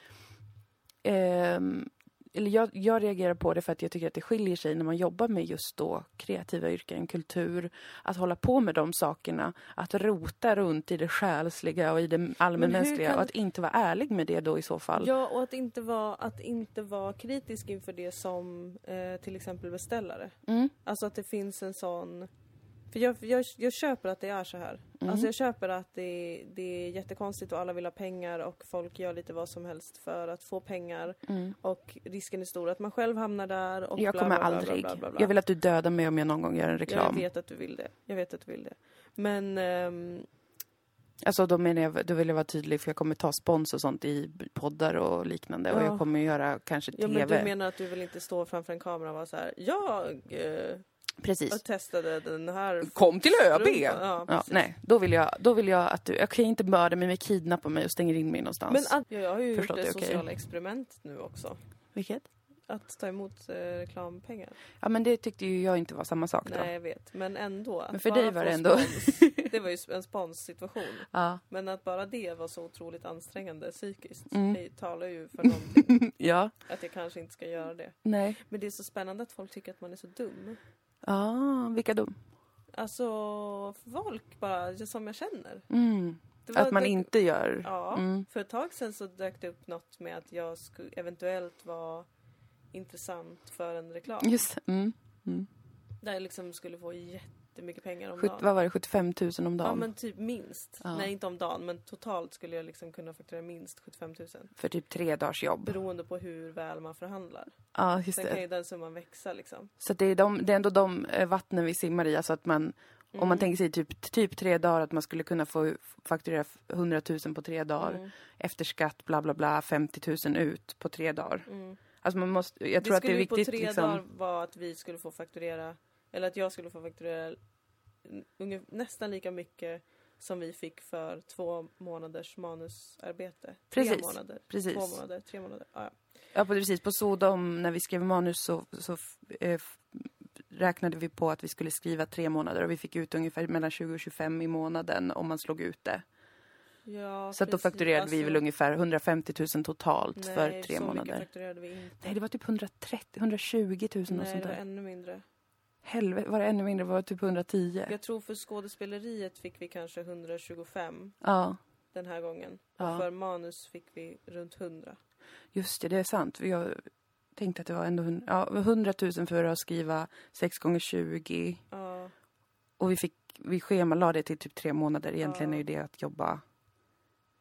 S1: ehm, eller jag, jag reagerar på det för att jag tycker att det skiljer sig när man jobbar med just då kreativa yrken, kultur. Att hålla på med de sakerna, att rota runt i det själsliga och i det allmänmänskliga
S2: kan-
S1: och att inte vara ärlig med det då i så fall.
S2: Ja, och att inte vara, att inte vara kritisk inför det som eh, till exempel beställare.
S1: Mm.
S2: Alltså att det finns en sån... För jag, jag, jag köper att det är så här.
S1: Mm.
S2: Alltså jag köper att det, det är jättekonstigt och alla vill ha pengar och folk gör lite vad som helst för att få pengar.
S1: Mm.
S2: Och risken är stor att man själv hamnar där och
S1: Jag
S2: bla,
S1: kommer
S2: bla, bla,
S1: aldrig. Jag vill att du dödar mig om jag någon gång gör en
S2: Jag
S1: reklam.
S2: vet att du vill det. Jag vet att du vill det. Men... ehm,
S1: Alltså då menar jag, då vill jag vara tydlig för jag kommer ta spons och sånt i poddar och liknande och
S2: Ja.
S1: jag kommer göra kanske
S2: ja,
S1: TV.
S2: men du menar att du vill inte stå framför en kamera och vara så här. Jag eh,
S1: Precis.
S2: jag testade den här...
S1: Kom till ÖB!
S2: strumpan." Ja,
S1: Ja, nej, då vill, jag, då vill jag att du, jag kan inte mörda mig, men kidnappa mig och stänger in mig någonstans.
S2: Men att, ja, jag har ju
S1: Förstått
S2: gjort det
S1: det,
S2: sociala experiment nu också.
S1: Vilket?
S2: Att ta emot eh, reklampengar.
S1: Ja men det tyckte ju jag inte var samma sak då.
S2: Nej, jag vet. Men ändå.
S1: Men för dig var det ändå-
S2: Spons, (laughs) det var ju en sponssituation.
S1: Ja.
S2: Men att bara det var så otroligt ansträngande psykiskt.
S1: Mm.
S2: Det talar ju för någonting. (laughs)
S1: ja,
S2: att jag kanske inte ska göra det.
S1: nej.
S2: Men det är så spännande att folk tycker att man är så dum.
S1: Ja, vilka dum.
S2: Alltså, folk bara som jag känner.
S1: Mm. Att man
S2: det-
S1: inte gör...
S2: Ja,
S1: Mm.
S2: för ett tag sedan så dök det upp något med att jag skulle eventuellt vara intressant för en reklam.
S1: Just mm. Mm.
S2: Där jag liksom skulle få jättemycket pengar om
S1: Sjut,
S2: dagen.
S1: vad var det, 75 000 om
S2: Ja
S1: dagen?
S2: men typ minst.
S1: Ja.
S2: Nej inte om dagen men totalt skulle jag liksom kunna fakturera minst 75 000.
S1: För typ tre dagars jobb.
S2: Beroende på hur väl man förhandlar.
S1: Ja, just
S2: Sen kan
S1: det.
S2: ju den summan växa liksom.
S1: Så det, är de, det är ändå de eh, vattnen vi simmar i. Alltså att man, om
S2: Mm.
S1: man tänker sig typ, typ tre dagar, att man skulle kunna få fakturera 100 000 på tre dagar.
S2: Mm.
S1: Efter skatt, bla bla bla, 50 000 ut på tre dagar.
S2: Mm.
S1: Alltså man måste, jag tror att det är
S2: skulle ju
S1: viktigt
S2: på tre
S1: liksom.
S2: dagar vara att vi skulle få fakturera, eller att jag skulle få fakturera nästan lika mycket som vi fick för två månaders manusarbete. Tre
S1: Precis,
S2: månader.
S1: precis.
S2: Två månader, tre månader. Ja, ja.
S1: Ja, precis. På Sodom, när vi skrev manus så, så eh, räknade vi på att vi skulle skriva tre månader och vi fick ut ungefär mellan 20 och 25 i månaden om man slog ut det.
S2: Ja,
S1: Så att då fakturerade vi
S2: Alltså,
S1: väl ungefär 150 000 totalt
S2: nej,
S1: för tre
S2: så mycket
S1: månader.
S2: fakturerade vi inte.
S1: Nej, det var typ 130, 120 000 och
S2: Nej,
S1: sånt
S2: det var
S1: där.
S2: ännu mindre.
S1: Helvete, var det ännu mindre? Var det typ 110?
S2: Jag tror för skådespeleriet fick vi kanske 125
S1: Ja,
S2: den här gången.
S1: Ja.
S2: Och för manus fick vi runt 100.
S1: just det, det är sant. Jag tänkte att det var ändå ja, 100 000 för att skriva 6 gånger 20
S2: Ja,
S1: Och vi fick, vi schemalade det till typ tre månader. Egentligen
S2: Ja.
S1: är ju det att jobba,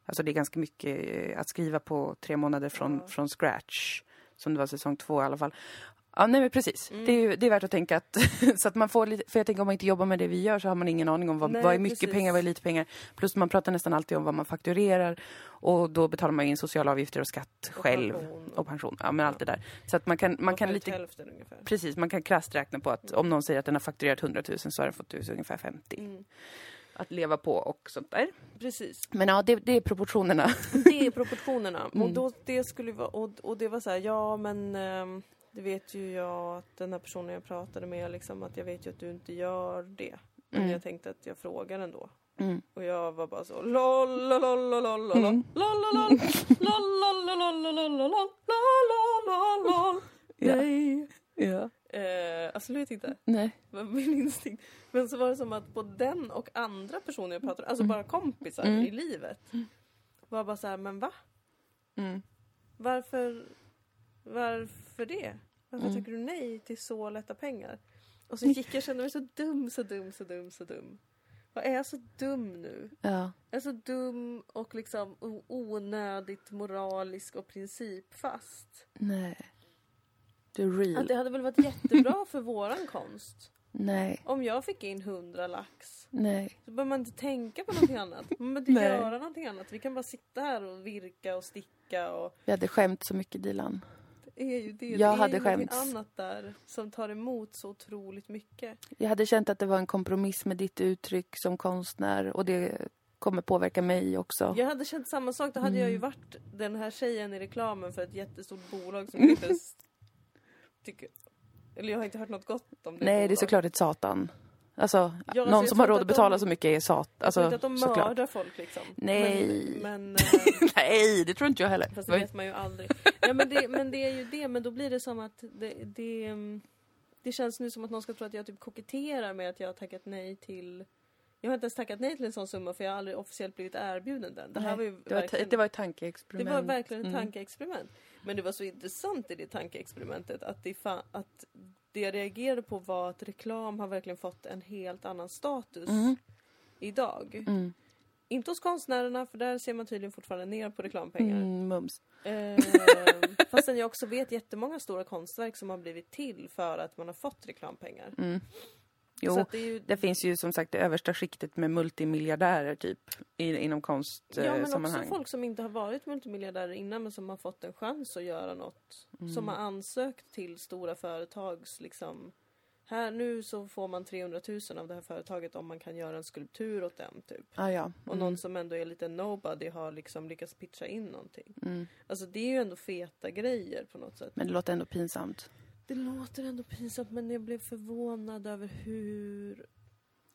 S1: alltså det är ganska mycket eh, att skriva på tre månader från, från scratch. Som det var säsong två i alla fall. Ja, nej men precis.
S2: Mm.
S1: Det, är, ju- det är värt att tänka att, (laughs) så att man får lite, för jag tänker om man inte jobbar med det vi gör så har man ingen aning om vad,
S2: Nej,
S1: vad är mycket
S2: precis.
S1: pengar, vad är lite pengar. Plus man pratar nästan alltid om vad man fakturerar och då betalar man in sociala avgifter och skatt
S2: och
S1: själv.
S2: pension
S1: Och pension, ja men allt det där. Så att man kan, man
S2: och
S1: kan lite
S2: hälften ungefär.
S1: Precis, man kan krasst räkna på att om någon säger att den har fakturerat 100 000 så har den fått ut ungefär 50
S2: Mm.
S1: att leva på och sånt där.
S2: Precis.
S1: Men ja, det, det är proportionerna.
S2: Det är proportionerna. (laughs) Och,
S1: Mm.
S2: då, det skulle vara, och, och det var så här, ja men ehm, det vet ju jag att den här personen jag pratade med, liksom, att jag vet ju att du inte gör det. Men
S1: Mm.
S2: jag tänkte att jag frågar ändå.
S1: Mm.
S2: Och jag var bara så lol, lol, lol, lol, lol, lol,
S1: Mm.
S2: lol, lol, lol, lol, lol, lol, lol. Nej.
S1: Ja.
S2: Eh, absolut inte.
S1: Nej.
S2: Min instinkt. Men så var det som att på den och andra personer jag pratade alltså bara kompisar
S1: Mm.
S2: i livet. Var bara så här, men va?
S1: Mm.
S2: Varför, varför det? Varför
S1: Mm.
S2: tackar du nej till så lätta pengar? Och så gick jag och kände mig så dum, så dum, så dum, så dum. Vad är jag så dum nu?
S1: Ja.
S2: Jag är så dum och liksom onödigt moralisk och principfast.
S1: Nej. Du är
S2: Att
S1: real.
S2: det hade väl varit jättebra för (laughs) våran konst.
S1: Nej.
S2: Om jag fick in hundra lax.
S1: Nej.
S2: Så behöver man inte tänka på någonting annat. Man behöver inte göra någonting annat. Vi kan bara sitta här och virka och sticka och
S1: Vi hade skämt så mycket Dilan.
S2: Är ju det.
S1: Jag
S2: det är
S1: hade
S2: någonting
S1: skämts.
S2: annat där som tar emot så otroligt mycket.
S1: Jag hade känt att det var en kompromiss med ditt uttryck som konstnär och det kommer påverka mig också.
S2: Jag hade känt samma sak. Då hade
S1: Mm.
S2: jag ju varit den här tjejen i reklamen för ett jättestort bolag som (laughs) inte ens tycker... Eller jag har inte hört något gott om det
S1: Nej, det är
S2: bolaget.
S1: såklart ett satan. Alltså,
S2: alltså,
S1: någon som har råd att
S2: att
S1: betala
S2: de-
S1: så mycket är sat.
S2: Jag tror
S1: Alltså,
S2: inte att de
S1: såklart.
S2: mördar folk liksom.
S1: Nej.
S2: Men, men (laughs) eh,
S1: Nej, det tror inte jag heller.
S2: Fast det vet man ju aldrig. Ja, men, det, men det är ju det, men då blir det som att det, det, mm, det känns nu som att någon ska tro att jag typ koketterar med att jag har tackat nej till jag har inte ens tackat nej till en sån summa för jag har aldrig officiellt blivit erbjuden den. Det här var ju
S1: det, var, det var ett
S2: det
S1: tankeexperiment.
S2: var verkligen ett
S1: Mm.
S2: tankeexperiment. Men det var så intressant i det tankeexperimentet att det, att det jag reagerade på var att reklam har verkligen fått en helt annan status
S1: Mm.
S2: idag.
S1: Mm.
S2: Inte hos konstnärerna för där ser man tydligen fortfarande ner på reklampengar.
S1: Mm, mums.
S2: Eh, fastän jag också vet jättemånga stora konstverk som har blivit till för att man har fått reklampengar.
S1: Mm.
S2: Så
S1: Jo,
S2: det ju,
S1: det finns ju som sagt det översta skiktet med multimiljardärer typ i, inom
S2: ja, men
S1: konstsammanhang.
S2: också folk som inte har varit multimiljardärer innan men som har fått en chans att göra något.
S1: Mm.
S2: Som har ansökt till stora företags liksom här nu så får man 300 000 av det här företaget om man kan göra en skulptur åt dem typ.
S1: ah, ja.
S2: Och
S1: Mm.
S2: någon som ändå är lite nobody har liksom lyckats pitcha in någonting.
S1: Mm.
S2: Alltså det är ju ändå feta grejer på något sätt.
S1: Men det låter ändå pinsamt.
S2: Det låter ändå pinsamt men jag blev förvånad över hur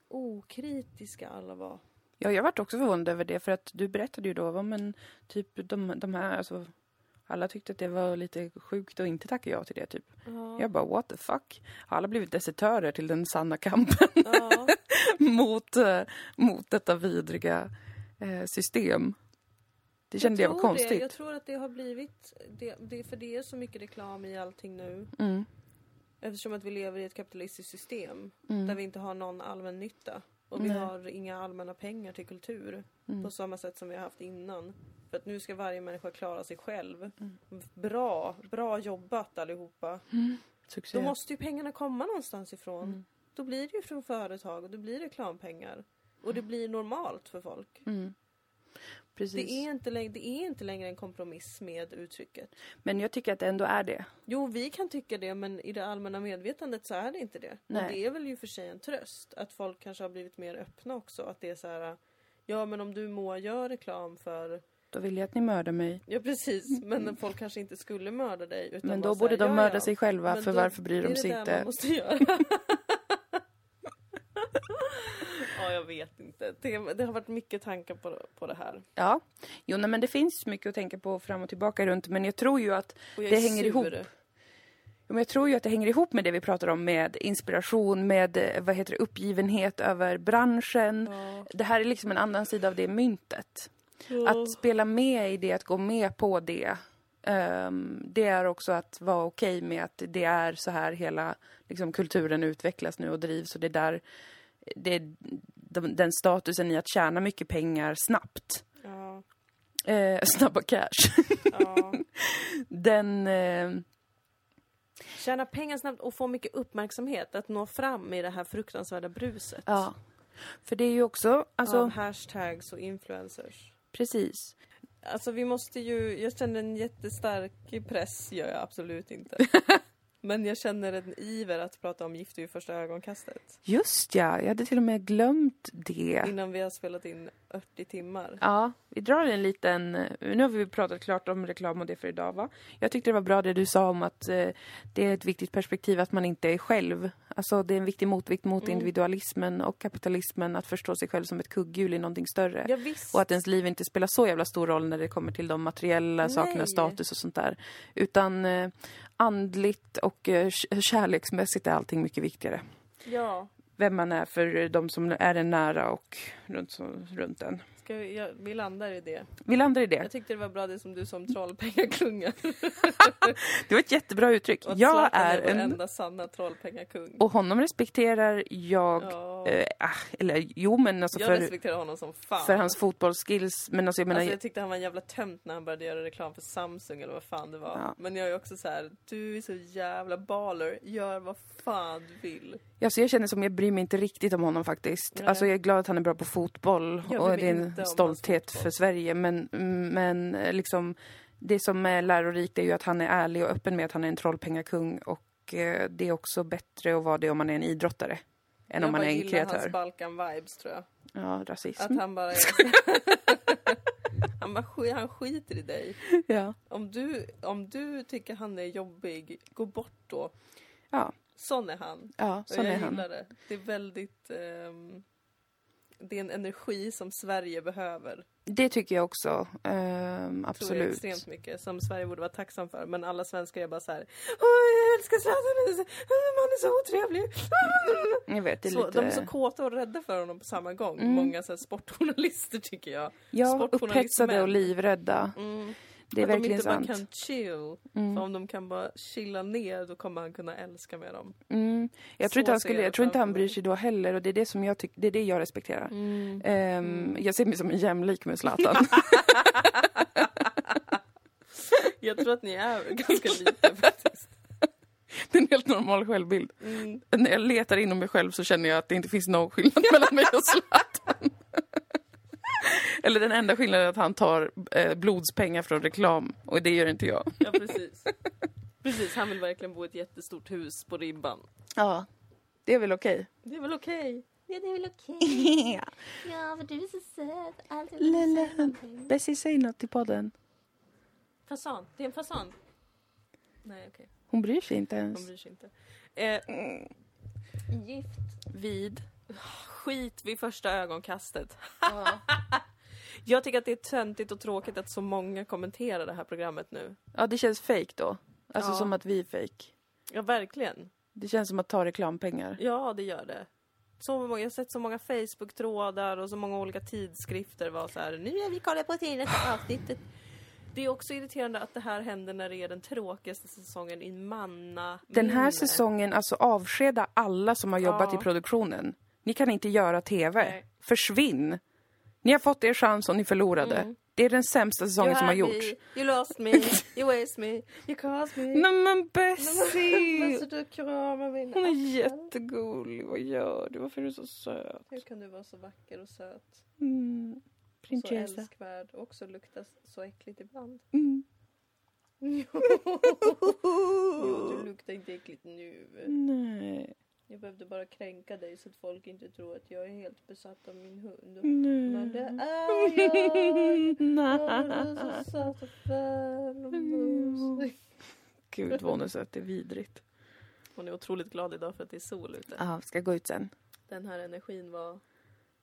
S2: okritiska alla var.
S1: Ja, jag varit också förvånad över det för att du berättade ju då om en typ de, de här, alltså alla tyckte att det var lite sjukt och inte tacka ja till det typ.
S2: Ja.
S1: Jag bara what the fuck. Har alla blivit desertörer till den sanna kampen
S2: ja. (laughs)
S1: mot, eh, mot detta vidriga eh, system? Det kände jag, var
S2: tror Det.
S1: konstigt.
S2: Jag tror att det har blivit, det, det, för det är så mycket reklam i allting nu.
S1: Mm,
S2: Eftersom att vi lever i ett kapitalistiskt system
S1: mm,
S2: där vi inte har någon allmän nytta. Och vi
S1: Nej.
S2: har inga allmänna pengar till kultur
S1: mm.
S2: på samma sätt som vi har haft innan. För att nu ska varje människa klara sig själv.
S1: Mm.
S2: Bra, bra jobbat allihopa.
S1: Succé.
S2: Då måste ju pengarna komma någonstans ifrån.
S1: Mm.
S2: Då blir det ju från företag och det blir reklampengar. Och det blir normalt för folk.
S1: Precis.
S2: Det är, inte längre, det är inte längre en kompromiss med uttrycket.
S1: Men jag tycker att det ändå är det.
S2: Jo, vi kan tycka det men i det allmänna medvetandet så är det inte det.
S1: Nej.
S2: Och det är väl ju för sig en tröst att folk kanske har blivit mer öppna också. Att det är så här, ja men om du må gör reklam för
S1: Då vill jag att ni mördar mig.
S2: Ja precis, men folk kanske inte skulle mörda dig. Utan
S1: Men då borde
S2: här,
S1: de mörda
S2: ja.
S1: sig själva, för varför bryr de sig inte?
S2: man måste göra. (laughs) (laughs) ja, jag vet inte. Det, det har varit mycket tankar på, på det här.
S1: Ja, jo nej, men det finns mycket att tänka på fram och tillbaka runt, men jag tror ju att Det hänger
S2: sur.
S1: ihop. Ja, men jag tror ju att det hänger ihop med det vi pratar om med inspiration, med eh, vad heter det, uppgivenhet över branschen.
S2: Ja.
S1: Det här är liksom en annan sida av det myntet. Att spela med i det, att gå med på det. ehm, det är också att vara okej med att det är så här hela liksom, kulturen utvecklas nu och drivs. Och det är där, det de, den statusen i att tjäna mycket pengar snabbt.
S2: Ja,
S1: Eh, snabba cash.
S2: ja. (laughs)
S1: den... Eh,
S2: Tjäna pengar snabbt och få mycket uppmärksamhet. Att nå fram i det här fruktansvärda bruset.
S1: ja. För det är ju också, alltså,
S2: Av hashtags och influencers.
S1: precis.
S2: Alltså vi måste ju, jag känner en jättestark press, gör jag absolut inte. (laughs) Men jag känner en iver att prata om Gift vid första ögonkastet.
S1: Just ja, jag hade till och med glömt det.
S2: Innan vi har spelat in 80 timmar.
S1: Ja, vi drar en liten... Nu har vi pratat klart om reklam och det för idag va? Jag tyckte det var bra det du sa om att eh, det är ett viktigt perspektiv att man inte är själv. Alltså det är en viktig motvikt mot
S2: Mm.
S1: individualismen och kapitalismen att förstå sig själv som ett kugghjul i någonting större.
S2: Ja.
S1: Och att ens liv inte spelar så jävla stor roll när det kommer till de materiella
S2: Nej.
S1: sakerna, status och sånt där. Utan eh, andligt och eh, kärleksmässigt är allting mycket viktigare.
S2: Ja,
S1: vem man är för de som är en nära och runt, runt en.
S2: Ska vi, ja, vi landar i det.
S1: Vi landar i det.
S2: Jag tyckte det var bra det som du sa om trollpengaklunga. (laughs)
S1: Det var ett jättebra uttryck.
S2: Och att
S1: Jag är en...
S2: enda sanna trollpengakung.
S1: Och honom respekterar jag...
S2: Ja.
S1: Eh, ah, eller jo, men alltså
S2: jag
S1: för,
S2: respekterar honom som fan.
S1: för hans fotbollsskills. Men alltså jag menar...
S2: Alltså jag tyckte han var en jävla tönt när han började göra reklam för Samsung eller vad fan det var.
S1: Ja.
S2: Men jag är också så här: du är så jävla baller, gör vad fan du vill.
S1: Alltså jag känner som jag bryr mig inte riktigt om honom faktiskt.
S2: Nej.
S1: Alltså jag är glad att han är bra på fotboll
S2: Jag
S1: och det är en stolthet för Sverige. Men, men eh, liksom det som är lärorikt är ju att han är ärlig och öppen med att han är en trollpengakung och eh, det är också bättre att vara det om man är en idrottare än
S2: jag
S1: om man är en
S2: gillar
S1: kreatör.
S2: hans Balkan-vibes tror jag.
S1: Ja, rasism.
S2: Att han bara (laughs) han bara han skiter i dig.
S1: Ja.
S2: Om du, om du tycker han är jobbig, gå bort då.
S1: Ja,
S2: Sån är han.
S1: ja sån
S2: jag
S1: är han.
S2: gillar det. Det är väldigt... ehm, det är en energi som Sverige behöver.
S1: Det tycker jag också. Ehm,
S2: Tror jag
S1: absolut.
S2: extremt mycket. Som Sverige borde vara tacksam för. Men alla svenskar är bara så här. Jag älskar Zlatan! Han är så otrevlig! (laughs)
S1: Jag vet, det är
S2: Så,
S1: lite...
S2: De är så kåta och rädda för honom på samma gång.
S1: Mm.
S2: Många så här, sportjournalister tycker jag.
S1: ja, upphetsade och livrädda.
S2: Mm.
S1: Det är
S2: att
S1: verkligen
S2: de inte
S1: sant.
S2: bara kan chill.
S1: Mm.
S2: För om de kan bara chilla ner då kommer han kunna älska med dem.
S1: Mm. Jag tror inte han skulle,
S2: jag
S1: tror inte han bryr sig då heller och det är det som jag tycker, det är det jag respekterar.
S2: Mm.
S1: Ehm, Jag ser mig som en jämlik med Zlatan. (laughs)
S2: Jag tror att ni är ganska lite (laughs) faktiskt.
S1: det är en helt normal självbild.
S2: Mm.
S1: När jag letar inom mig själv så känner jag att det inte finns någon skillnad mellan mig och Zlatan. (laughs) (laughs) Eller den enda skillnaden är att han tar eh, blodspengar från reklam och det gör inte jag. (laughs)
S2: Ja precis. Precis, han vill verkligen bo i ett jättestort hus på ribban.
S1: Ja, det är väl okej.
S2: Det är väl okej?
S3: Ja, det är väl okej. (laughs) Ja, för du är så söt. Alltid
S1: Lille. Bessie, säg något i podden.
S2: Fasan, det är en fasan. Nej okej,
S1: Hon bryr sig inte ens.
S2: bryr sig inte. Eh,
S3: Gift.
S1: Vid.
S2: Skit vid första ögonkastet. (laughs) Jag tycker att det är töntigt och tråkigt att så många kommenterar det här programmet nu.
S1: Ja, det känns fake då. Alltså
S2: Ja.
S1: som att vi är fake.
S2: Ja, verkligen.
S1: Det känns som att ta reklampengar.
S2: Ja, det gör det. Så många, jag har sett så många Facebook-trådar och så många olika tidskrifter var så här. Nu är vi kollar på senaste avsnittet. Det är också irriterande att det här händer när det är den tråkigaste säsongen i manna
S1: Den här
S2: minne.
S1: säsongen, alltså avskeda alla som har jobbat
S2: Ja.
S1: i produktionen. Ni kan inte göra TV.
S2: Nej.
S1: Försvinn! Ni har fått er chans och ni förlorade.
S2: Mm.
S1: Det är den sämsta säsongen som har gjorts.
S2: You lost me, you waste me, you caused me.
S1: Nej men Bessie!
S2: så du kramar min
S1: Hon är jättegullig. Vad gör du? Varför är du så söt?
S2: Hur kan du vara så vacker och söt?
S1: Mm.
S2: Så
S1: Prinsessa.
S2: älskvärd och också lukta så äckligt ibland.
S1: Mm. (laughs) (laughs)
S2: Jo, du luktar inte äckligt nu.
S1: Nej.
S2: Jag behövde bara kränka dig så att folk inte tror att jag är helt besatt av min hund. Men det
S1: Nej.
S2: är jag! Du är
S1: Nej.
S2: så söt och fin och mysig.
S1: Gud vad hon är söt. Det är vidrigt.
S2: Hon är otroligt glad idag för att det är sol ute.
S1: Ja, ska gå ut sen.
S2: Den här energin var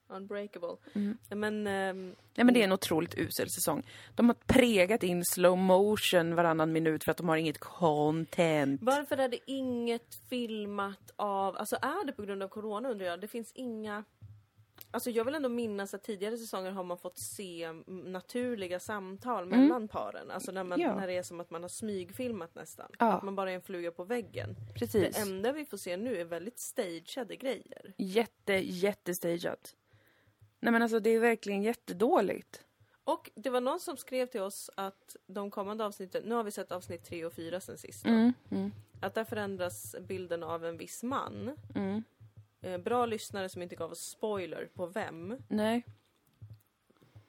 S2: unbreakable.
S1: Mm.
S2: Men ehm,
S1: Nej men det är en otroligt usel säsong. De har pregat in slow motion varannan minut för att de har inget content.
S2: varför är det inget filmat av... Alltså är det på grund av corona undrar jag? Det finns inga... Alltså jag vill ändå minnas att tidigare säsonger har man fått se mm, naturliga samtal mellan paren. Alltså när, man,
S1: Ja.
S2: när det är som att man har smygfilmat nästan.
S1: Ja.
S2: Att man bara är en fluga på väggen.
S1: Precis.
S2: Det enda vi får se nu är väldigt stageade grejer.
S1: Jätte, jättestageat. Nej men alltså det är verkligen jättedåligt.
S2: Och det var någon som skrev till oss att de kommande avsnitten, nu har vi sett avsnitt tre och fyra sen sist då,
S1: Mm, mm,
S2: att där förändras bilden av en viss man.
S1: mm.
S2: Eh, bra lyssnare som inte gav oss spoiler på vem.
S1: Nej.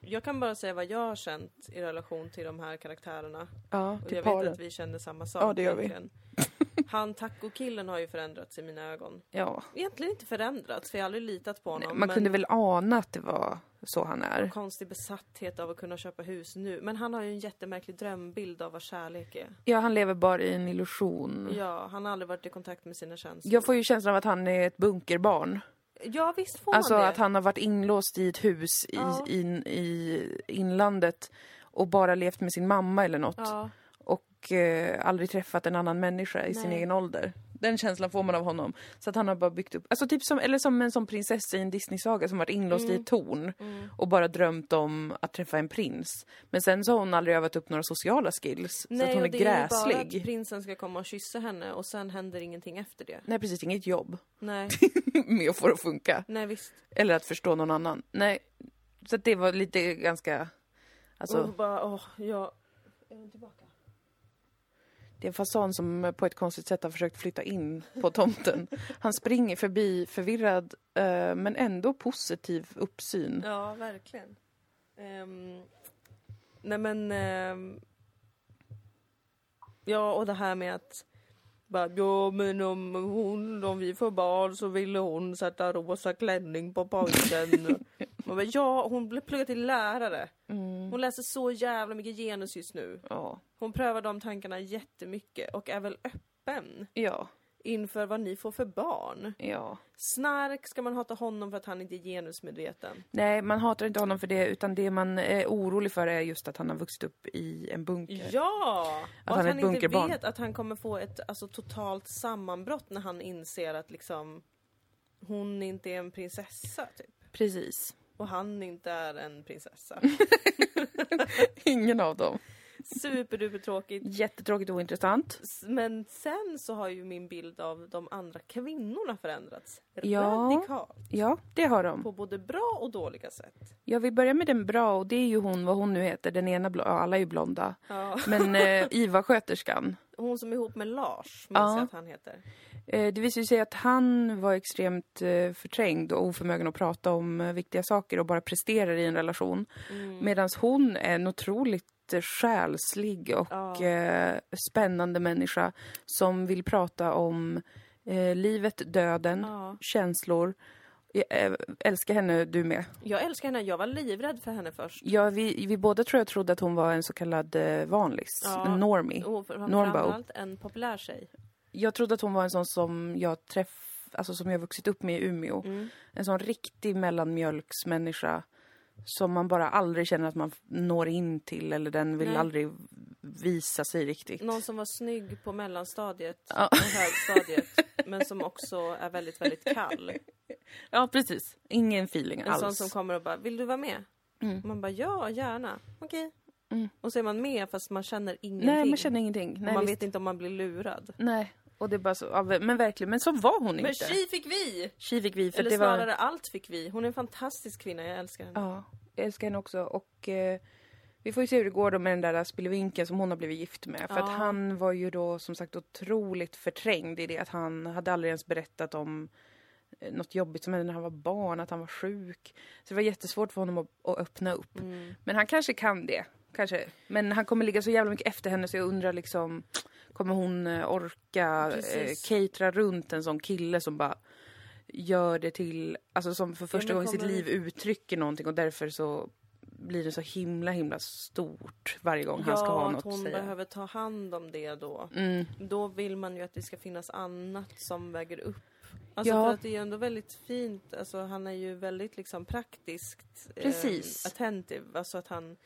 S2: Jag kan bara säga vad jag har känt i relation till de här karaktärerna.
S1: Ja,
S2: Och
S1: till
S2: jag vet
S1: paren.
S2: att vi känner samma sak.
S1: Ja, det gör vi.
S2: Han tacokillen har ju förändrats i mina ögon.
S1: Ja.
S2: Egentligen inte förändrats, för jag har aldrig litat på honom.
S1: Nej, man
S2: men
S1: kunde väl ana att det var så han är.
S2: konstig besatthet av att kunna köpa hus nu. Men han har ju en jättemärklig drömbild av vad kärlek är.
S1: Ja, han lever bara i en illusion.
S2: Ja, han har aldrig varit i kontakt med sina känslor.
S1: Jag får ju känslan av att han är ett bunkerbarn.
S2: Ja, visst får
S1: Alltså
S2: han det.
S1: att han har varit inlåst i ett hus i,
S2: Ja.
S1: in, i inlandet och bara levt med sin mamma eller något.
S2: Ja,
S1: Och eh, aldrig träffat en annan människa i sin
S2: Nej.
S1: egen ålder. Den känslan får man av honom. Så att han har bara byggt upp, alltså typ som, eller som en sån prinsessa i en Disney-saga som varit inlåst
S2: Mm.
S1: i ett torn och bara drömt om att träffa en prins. Men sen så har hon aldrig övat upp några sociala skills. så att hon är
S2: och det är ju bara
S1: gräslig.
S2: att prinsen ska komma och kyssa henne och sen händer ingenting efter det.
S1: Nej precis, inget jobb
S2: Nej, (laughs)
S1: med att få det att funka.
S2: nej visst.
S1: Eller att förstå någon annan. Nej, så att det var lite ganska... Alltså,
S2: och bara, åh, ja. Är hon tillbaka?
S1: Det är en fasan som på ett konstigt sätt har försökt flytta in på tomten. Han springer förbi förvirrad eh, men ändå positiv uppsyn.
S2: Ja, verkligen. Ehm, nej men... ehm, ja, och det här med att... Bara, ja, men om, hon, om vi får barn så ville hon sätta rosa klänning på pojken. (laughs) Man bara, ja, hon blev pluggad till lärare.
S1: Mm,
S2: Hon läser så jävla mycket genus just nu.
S1: ja.
S2: Hon prövar de tankarna jättemycket och är väl öppen
S1: Ja,
S2: inför vad ni får för barn.
S1: ja.
S2: Snark ska man hata honom för att han inte är genusmedveten.
S1: Nej, man hatar inte honom för det utan det man är orolig för är just att han har vuxit upp i en bunker.
S2: Ja! Och
S1: han
S2: att han, inte vet att han kommer få ett alltså, totalt sammanbrott när han inser att liksom hon inte är en prinsessa typ.
S1: Precis.
S2: Och han inte är en prinsessa. (laughs)
S1: Ingen av dem.
S2: Superduper tråkigt.
S1: Jättetråkigt och ointressant.
S2: Men sen så har ju min bild av de andra kvinnorna förändrats
S1: Ja.
S2: radikalt.
S1: Ja, det har de.
S2: På både bra och dåliga sätt.
S1: Jag vill börja med den bra och det är ju hon, vad hon nu heter, den ena, ja, alla är ju blonda.
S2: Ja.
S1: Men eh, (laughs) Iva-sköterskan,
S2: Hon som är ihop med Lars, minns
S1: Ja.
S2: jag att han heter.
S1: Eh, det visar ju sig att han var extremt eh, förträngd och oförmögen att prata om eh, viktiga saker och bara presterar i en relation.
S2: Mm.
S1: Medan hon är en otroligt själslig och
S2: Ja.
S1: spännande människa som vill prata om livet, döden,
S2: Ja.
S1: känslor. Jag älskar henne, du med.
S2: Jag älskar henne, jag var livrädd för henne först.
S1: Ja, vi, vi båda tror jag trodde att hon var en så kallad vanlis,
S2: Ja.
S1: en normie.
S2: Och framförallt en populär tjej.
S1: Jag trodde att hon var en sån som jag träff, alltså som jag vuxit upp med i Umeå.
S2: Mm.
S1: En sån riktig mellanmjölksmänniska som man bara aldrig känner att man når in till eller den vill
S2: Nej.
S1: aldrig visa sig riktigt.
S2: Någon som var snygg på mellanstadiet
S1: Ja.
S2: och högstadiet. (laughs) men som också är väldigt, väldigt kall.
S1: Ja, precis. Ingen feeling
S2: En
S1: alls.
S2: sån som kommer och bara, vill du vara med?
S1: Mm.
S2: Man bara, ja, gärna. Okej.
S1: Mm.
S2: Och så är man med fast man känner ingenting.
S1: Nej, man känner ingenting. Nej,
S2: man
S1: visst.
S2: vet inte om man blir lurad.
S1: Nej, och det är bara så, ja, men verkligen, men så var hon
S2: Men
S1: inte.
S2: tji fick vi!
S1: Tji fick vi, för
S2: Eller
S1: det
S2: snarare
S1: var...
S2: allt fick vi. Hon är en fantastisk kvinna, jag älskar henne.
S1: Ja, jag älskar henne också och eh, vi får ju se hur det går då med den där spillevinkeln som hon har blivit gift med. För
S2: Ja.
S1: att han var ju då som sagt otroligt förträngd i det att han hade aldrig ens berättat om eh, något jobbigt som hände när han var barn, att han var sjuk. Så det var jättesvårt för honom att, att öppna upp.
S2: Mm.
S1: Men han kanske kan det. Kanske. Men han kommer ligga så jävla mycket efter henne så jag undrar liksom Kommer hon eh, orka eh, catera runt en sån kille som bara gör det till, alltså som för första gången i sitt liv uttrycker någonting och därför så blir det så himla himla stort varje gång
S2: Ja,
S1: han ska ha
S2: att
S1: något
S2: hon
S1: att säga.
S2: behöver ta hand om det då.
S1: Mm,
S2: Då vill man ju att det ska finnas annat som väger upp. Alltså
S1: Ja.
S2: för att det är ändå väldigt fint, alltså han är ju väldigt liksom praktiskt
S1: Precis.
S2: Eh, attentive. Alltså att han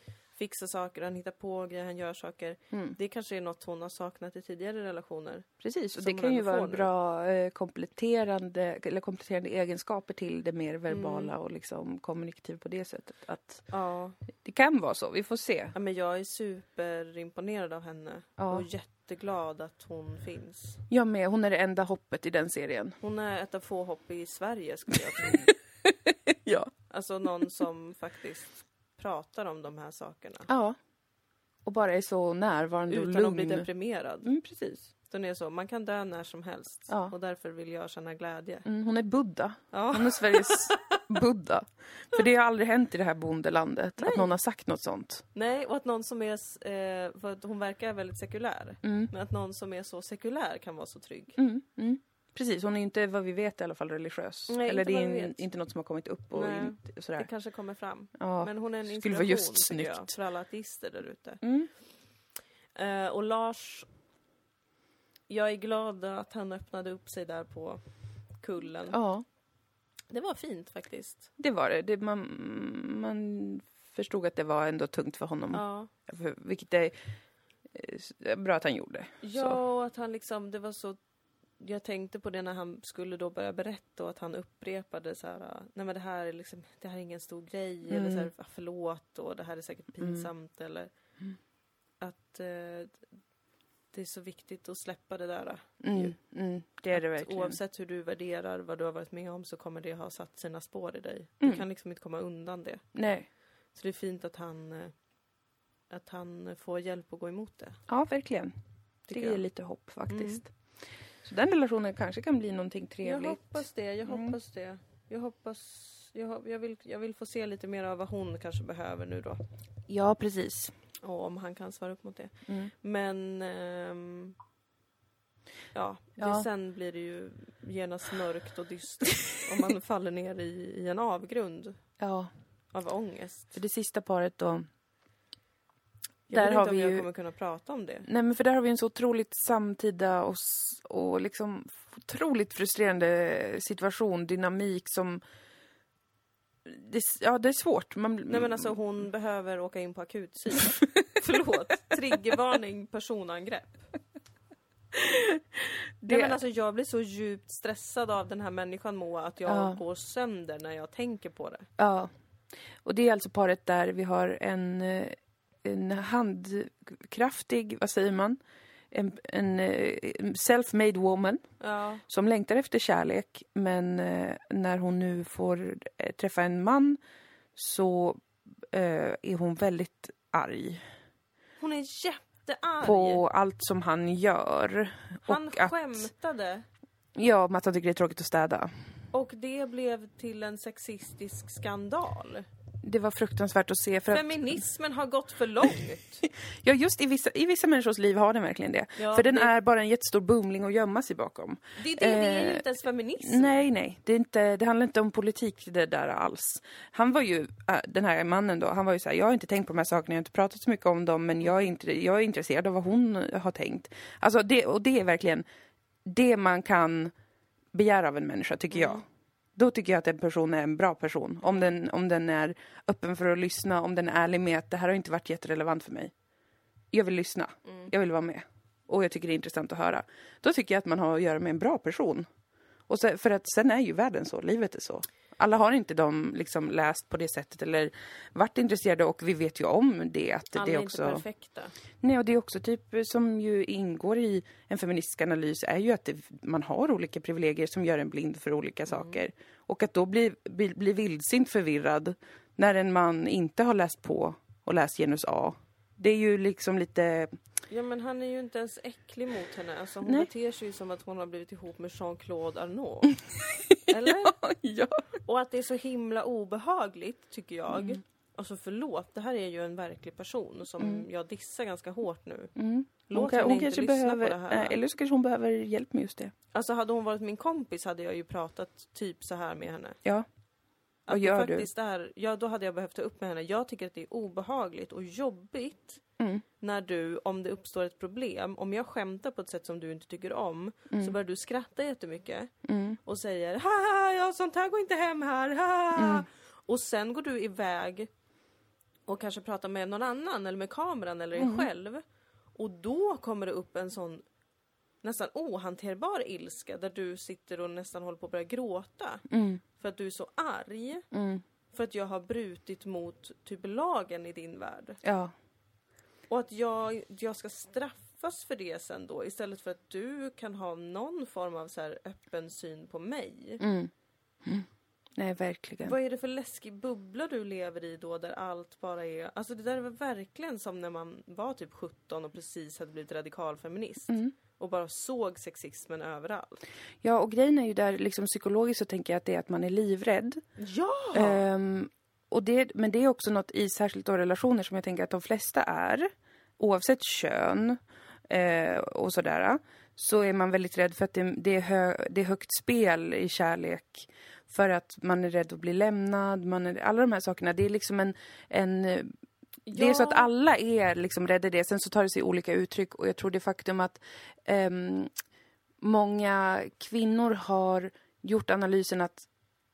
S2: fixar saker, han hittar på grejer, han gör saker.
S1: mm,
S2: Det kanske är något hon har saknat i tidigare relationer.
S1: precis, och det kan ju vara bra eh, kompletterande, eller kompletterande egenskaper till det mer verbala
S2: Mm.
S1: och liksom kommunikativ på det sättet. Att
S2: Ja.
S1: det kan vara så, vi får se.
S2: ja men jag är superimponerad av henne.
S1: Ja.
S2: Och jätteglad att hon finns.
S1: Jag med, hon är det enda hoppet i den serien.
S2: Hon är ett av få hopp i Sverige skulle jag (laughs) tro.
S1: Ja.
S2: Alltså någon som faktiskt pratar om de här sakerna.
S1: Ja. Och bara är så närvarande och
S2: Utan att bli
S1: lugn.
S2: deprimerad.
S1: Mm, precis.
S2: Den är så, man kan dö när som helst.
S1: Ja.
S2: Och därför vill jag känna glädje.
S1: Mm, hon är Buddha.
S2: Ja.
S1: Hon är Sveriges (laughs) Buddha. För det har aldrig hänt i det här bondelandet att någon har sagt något sånt.
S2: Nej, och att någon som är, eh, för att hon verkar väldigt sekulär.
S1: Mm.
S2: Men att någon som är så sekulär kan vara så trygg.
S1: Mm, mm. Precis, hon är inte vad vi vet i alla fall religiös.
S2: Nej,
S1: Eller det är in, inte något som har kommit upp och
S2: Nej.
S1: inte,
S2: Det
S1: sådär.
S2: kanske kommer fram.
S1: Ja.
S2: Men hon är en
S1: skulle
S2: inspiration
S1: vara just
S2: tycker jag,
S1: snyggt.
S2: för alla ateister där ute.
S1: Mm.
S2: Eh, och Lars, jag är glad att han öppnade upp sig där på kullen.
S1: ja,
S2: Det var fint faktiskt.
S1: det var det. det man, man förstod att det var ändå tungt för honom.
S2: Ja.
S1: Vilket är eh, bra att han gjorde.
S2: Ja, och att han liksom, det var så jag tänkte på det när han skulle då börja berätta och att han upprepade så här, nej men det här är liksom, det här är ingen stor grej eller så här, "Ah, förlåt och det här är säkert pinsamt eller att eh, det är så viktigt att släppa det där.
S1: Mm, mm, det är det verkligen.
S2: Oavsett hur du värderar vad du har varit med om så kommer det ha satt sina spår i dig.
S1: Mm.
S2: Du kan liksom inte komma undan det.
S1: Nej.
S2: Så det är fint att han, eh, att han får hjälp att gå emot det.
S1: Ja, verkligen. Det ger
S2: jag. Mm.
S1: lite hopp faktiskt. Så den relationen kanske kan bli någonting trevligt.
S2: Jag hoppas det, jag
S1: Mm.
S2: hoppas det. Jag hoppas... Jag, jag, vill, jag vill få se lite mer av vad hon kanske behöver nu då.
S1: Ja, precis.
S2: Och om han kan svara upp mot det.
S1: Mm.
S2: Men... ehm, ja,
S1: Ja.
S2: Det, sen blir det ju genast mörkt och dystert. om man (laughs) faller ner i, i en avgrund
S1: Ja,
S2: av ångest.
S1: för det sista paret då.
S2: Jag
S1: Där
S2: vet
S1: har
S2: inte om
S1: vi
S2: jag
S1: ju-
S2: kommer kunna prata om det.
S1: Nej, men för där har vi en så otroligt samtida och, och liksom otroligt frustrerande situation, dynamik som... Det, ja, det är svåt. Man,
S2: Nej men alltså hon behöver åka in på akutsyn. (laughs) Förlåt. Triggervarning personangrepp.
S1: det,
S2: Nej men alltså jag blir så djupt stressad av den här människan Moa att jag
S1: Ja.
S2: går sönder när jag tänker på det.
S1: Ja. Och det är alltså paret där vi har en, eh, en handkraftig, vad säger man? En, en eh, self-made woman
S2: Ja.
S1: som längtar efter kärlek men eh, när hon nu får eh, träffa en man så är hon väldigt arg
S2: Hon är jättearg.
S1: på allt som han gör.
S2: Han
S1: och att,
S2: skämtade.
S1: ja, om att han tycker det är tråkigt att städa.
S2: Och det blev till en sexistisk skandal.
S1: Det var fruktansvärt att se för att,
S2: Feminismen har gått för långt. (laughs)
S1: ja just i vissa, i vissa människors liv har den verkligen det.
S2: Ja,
S1: för den
S2: det-
S1: är bara en jättestor bumling att gömma sig bakom.
S2: Det, det, det är ju
S1: Eh,
S2: inte ens feminism.
S1: Nej, nej. Det, är inte, det handlar inte om politik det där alls. Han var ju, äh, den här mannen då, han var ju så här, jag har inte tänkt på de här sakerna, jag har inte pratat så mycket om dem, men jag är, inte, jag är intresserad av vad hon har tänkt. Alltså det, och det är verkligen det man kan begära av en människa, tycker jag. Då tycker jag att en person är en bra person. Om den, om den är öppen för att lyssna, om den är ärlig med att det här har inte varit jätterelevant för mig. Jag vill lyssna. Jag vill vara med. Och jag tycker det är intressant att höra. Då tycker jag att man har att göra med en bra person. Och så, för att sen är ju världen så, livet är så. Alla har inte de liksom läst på det sättet eller varit intresserade och vi vet ju om det att
S2: Alla
S1: det
S2: är
S1: är
S2: inte
S1: också...
S2: perfekta.
S1: Nej, och det är också typ som ju ingår i en feministisk analys är ju att det, man har olika privilegier som gör en blind för olika saker. Och att då bli, bli, bli vildsint förvirrad när en man inte har läst på och läst genus A. Det är ju liksom lite...
S2: Ja men han är ju inte ens äcklig mot henne. Alltså, hon
S1: Nej.
S2: beter sig ju som att hon har blivit ihop med Jean-Claude Arnault. (laughs) Eller?
S1: ja.
S2: Och att det är så himla obehagligt tycker jag. Alltså förlåt, det här är ju en verklig person som jag dissar ganska hårt nu.
S1: Mm.
S2: Låt
S1: Hon,
S2: henne
S1: hon
S2: inte
S1: kanske
S2: lyssna
S1: behöver...
S2: på det här.
S1: Nej, eller så kanske hon behöver hjälp med just det.
S2: Alltså hade hon varit min kompis hade jag ju pratat typ så här med henne.
S1: Ja. Vad
S2: det
S1: gör du?
S2: faktiskt Är, ja, då hade jag behövt ta upp med henne. Jag tycker att det är obehagligt och jobbigt
S1: Mm.
S2: när du, om det uppstår ett problem, om jag skämtar på ett sätt som du inte tycker om, så börjar du skratta jättemycket
S1: Mm.
S2: och säger haha, ja sånt här går inte hem här, haha.
S1: Mm.
S2: Och sen går du iväg och kanske pratar med någon annan eller med kameran eller dig
S1: Mm.
S2: själv. Och då kommer det upp en sån nästan ohanterbar ilska där du sitter och nästan håller på att börja gråta.
S1: Mm.
S2: För att du är så arg.
S1: Mm.
S2: För att jag har brutit mot typ lagen i din värld.
S1: Ja.
S2: Och att jag, jag ska straffas för det sen då istället för att du kan ha någon form av så här öppen syn på mig.
S1: Mm. Mm. Nej, verkligen.
S2: Vad är det för läskig bubbla du lever i då där allt bara är... Alltså det där är väl verkligen som när man var typ 17 och precis hade blivit radikalfeminist.
S1: Mm.
S2: Och bara såg sexismen överallt.
S1: Ja, och grejen är ju där liksom psykologiskt så tänker jag att det är att man är livrädd.
S2: Ja!
S1: Ehm, och det, men det är också något i särskilt då relationer som jag tänker att de flesta är. Oavsett kön eh, och sådär. Så är man väldigt rädd för att det, det, är hö, det är högt spel i kärlek. För att man är rädd att bli lämnad. Man är, alla de här sakerna. Det är liksom en... en det är så att alla är liksom rädda det. Sen så tar det sig olika uttryck. Och jag tror det faktum att ehm, många kvinnor har gjort analysen att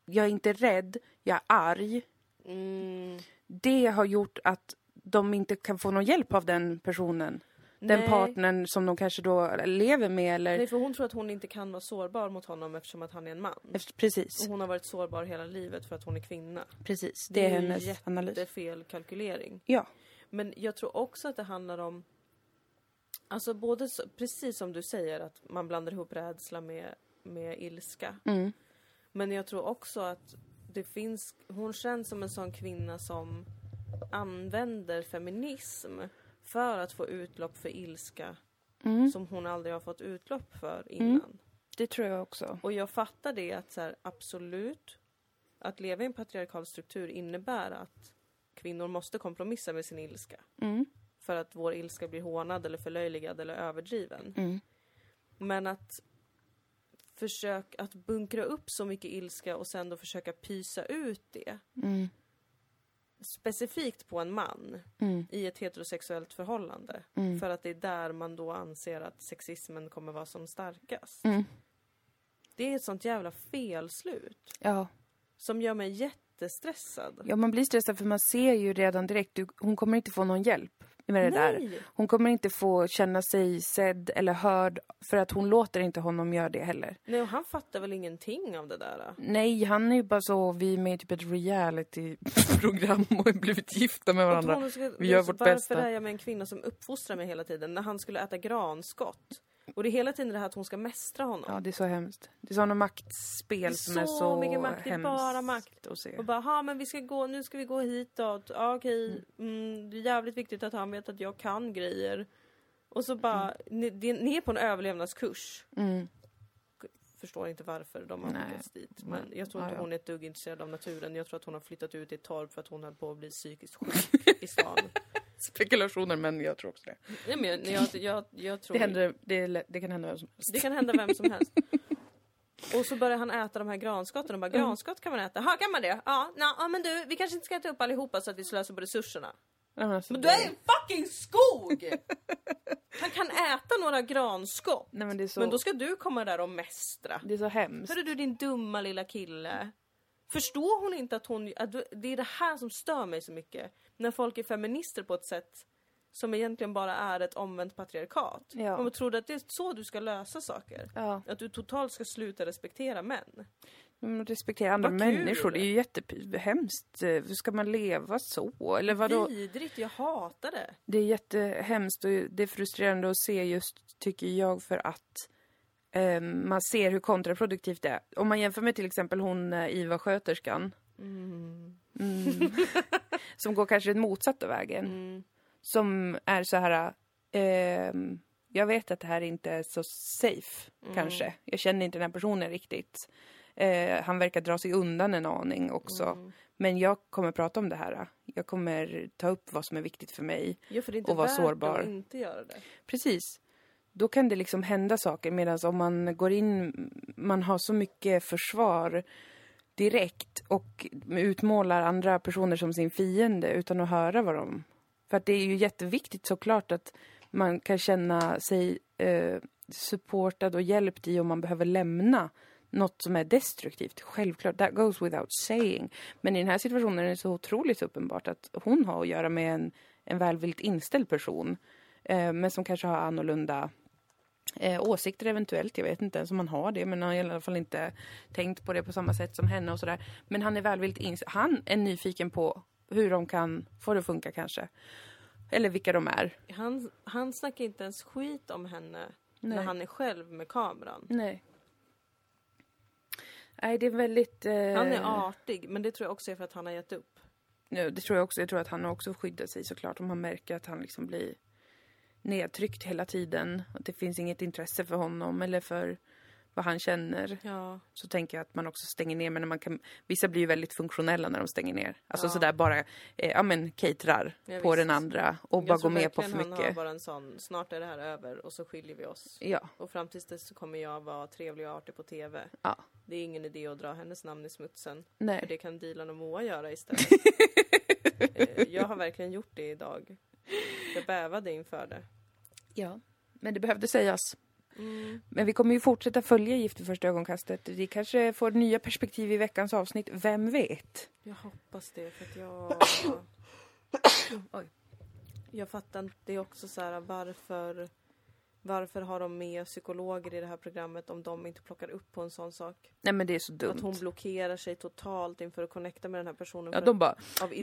S1: jag är inte rädd, jag är arg.
S2: Mm,
S1: Det har gjort att de inte kan få någon hjälp av den personen. Den
S2: Nej.
S1: partnern som de kanske då lever med eller...
S2: Nej, för hon tror att hon inte kan vara sårbar mot honom eftersom att han är en man.
S1: Efter, precis,
S2: Och hon har varit sårbar hela livet för att hon är kvinna.
S1: precis. Det är
S2: ju
S1: hennes analys.
S2: jättefel kalkylering.
S1: Ja.
S2: Men jag tror också att det handlar om... Alltså både precis som du säger att man blandar ihop rädsla med, med ilska.
S1: Mm.
S2: Men jag tror också att det finns... Hon känns som en sån kvinna som använder feminism för att få utlopp för ilska
S1: Mm.
S2: som hon aldrig har fått utlopp för innan.
S1: Det tror jag också.
S2: Och jag fattar det att så här, absolut, att leva i en patriarkal struktur innebär att kvinnor måste kompromissa med sin ilska.
S1: Mm.
S2: För att vår ilska blir hånad eller förlöjligad eller överdriven.
S1: Mm.
S2: Men att försök att bunkra upp så mycket ilska och sen då försöka pysa ut det
S1: Mm.
S2: Specifikt på en man
S1: Mm.
S2: i ett heterosexuellt förhållande.
S1: Mm.
S2: För att det är där man då anser att sexismen kommer vara som starkast.
S1: Mm.
S2: Det är ett sånt jävla felslut.
S1: Ja.
S2: Som gör mig jättestressad.
S1: ja, man blir stressad för man ser ju redan direkt, du, hon kommer inte få någon hjälp med det där.
S2: Nej!
S1: Hon kommer inte få känna sig sedd eller hörd för att hon låter inte honom göra det heller.
S2: Nej, och han fattar väl ingenting av det där?
S1: Nej, han är ju bara så, vi är med i typ ett reality-program och har blivit gifta med varandra.
S2: ska,
S1: Vi gör vårt
S2: varför
S1: bästa.
S2: är jag med en kvinna som uppfostrar mig hela tiden? När han skulle äta granskott. Och det är hela tiden det här att hon ska mästra honom.
S1: Ja, det är så hemskt. Det är sådana maktspel
S2: är
S1: som är
S2: så
S1: så
S2: mycket makt, det är bara makt.
S1: att se.
S2: Och bara, ha men vi ska gå, nu ska vi gå hitåt. Ja, okej, mm, det är jävligt viktigt att han vet att jag kan grejer. Och så bara, ni, det- ni är på en överlevnadskurs.
S1: Mm.
S2: Förstår inte varför de har skickats dit. Men jag tror inte
S1: Ja, ja.
S2: hon är ett dugg intresserad av naturen. Jag tror att hon har flyttat ut i ett torp för att hon höll på att bli psykiskt sjuk i (laughs) stan.
S1: Spekulationer, men jag tror också det.
S2: Nej, men jag, jag, jag, tror...
S1: Det, händer, det, det kan hända vem som helst.
S2: Det kan hända vem som helst. (laughs) Och så börjar han äta de här granskotten och bara granskott kan man äta. Ja kan man det? Ja, na, ja men du vi kanske inte ska äta upp allihopa så att vi slösar på resurserna.
S1: Nej, men alltså,
S2: Men du är en fucking skog! (laughs) Han kan äta några granskott.
S1: Nej, men så,
S2: Men då ska du komma där och mästra.
S1: det är så hemskt.
S2: Hörru du din dumma lilla kille. Förstår hon inte att hon... Att du- det är det här som stör mig så mycket. När folk är feminister på ett sätt som egentligen bara är ett omvänt patriarkat.
S1: Ja.
S2: Om man tror att det är så du ska lösa saker.
S1: Ja,
S2: Att du totalt ska sluta respektera män.
S1: Men respektera andra
S2: Vad kul.
S1: människor, det är ju jättehemskt. Hur ska man leva så? Eller vadå?
S2: Vidrigt, jag hatar det.
S1: Det är jättehemskt och det är frustrerande att se just, tycker jag, för att eh, man ser hur kontraproduktivt det är. Om man jämför med till exempel hon eh, IVA-sköterskan,
S2: Mm.
S1: mm, (laughs) som går kanske den motsatta vägen.
S2: Mm.
S1: Som är så här, ehm, jag vet att det här inte är så safe,
S2: Mm.
S1: kanske. Jag känner inte den här personen riktigt. Eh, han verkar dra sig undan en aning också.
S2: Mm.
S1: Men jag kommer prata om det här. Jag kommer ta upp vad som är viktigt för mig.
S2: Ja, för det är inte
S1: Och vara sårbar.
S2: att inte göra det.
S1: Precis. Då kan det liksom hända saker medan om man går in, man har så mycket försvar direkt och utmålar andra personer som sin fiende utan att höra vad de... För att det är ju jätteviktigt såklart att man kan känna sig eh, supportad och hjälpt i om man behöver lämna något som är destruktivt. Självklart, that goes without saying. Men i den här situationen är det så otroligt uppenbart att hon har att göra med en, en välvilligt inställd person. Eh, men som kanske har annorlunda eh, åsikter eventuellt. Jag vet inte ens om han har det, men han har i alla fall inte tänkt på det på samma sätt som henne och sådär. Men han är välvilligt inställd. Han är nyfiken på hur de kan få det att funka kanske. Eller vilka de är.
S2: Han, han snackar inte ens skit om henne när
S1: Nej.
S2: han är själv med kameran.
S1: Nej. Nej, det är väldigt... Eh,
S2: Han är artig, men det tror jag också är för att han har gett upp.
S1: Ja, det tror jag också. Jag tror att han också skyddar sig såklart om han märker att han liksom blir nedtryckt hela tiden. Att det finns inget intresse för honom eller för vad han känner.
S2: Ja.
S1: Så tänker jag att man också stänger ner. Men när man kan, vissa blir ju väldigt funktionella när de stänger ner. Alltså
S2: Ja.
S1: sådär bara, eh, ja men caterar
S2: Ja,
S1: på
S2: visst.
S1: den andra och
S2: Jag
S1: bara går med på för
S2: Han har
S1: mycket.
S2: bara en sån, snart är det här över och så skiljer vi oss.
S1: Ja,
S2: Och fram tills dess så kommer jag vara trevlig och artig på TV.
S1: Ja.
S2: Det är ingen idé att dra hennes namn i smutsen. För
S1: nej.
S2: det kan Dilan och Moa göra istället. (laughs) Eh, jag har verkligen gjort det idag. Jag bävade inför det.
S1: Ja, men det behövde sägas.
S2: Mm.
S1: Men vi kommer ju fortsätta följa Gift i första ögonkastet. Vi kanske får nya perspektiv i veckans avsnitt. Vem vet?
S2: Jag hoppas det för att jag... (coughs)
S1: Oj.
S2: Jag fattar inte. Det är också så här varför varför har de med psykologer i det här programmet om de inte plockar upp på en sån sak?
S1: Nej men det är så dumt.
S2: Att hon blockerar sig totalt inför att connecta med den här personen.
S1: Ja, de bara,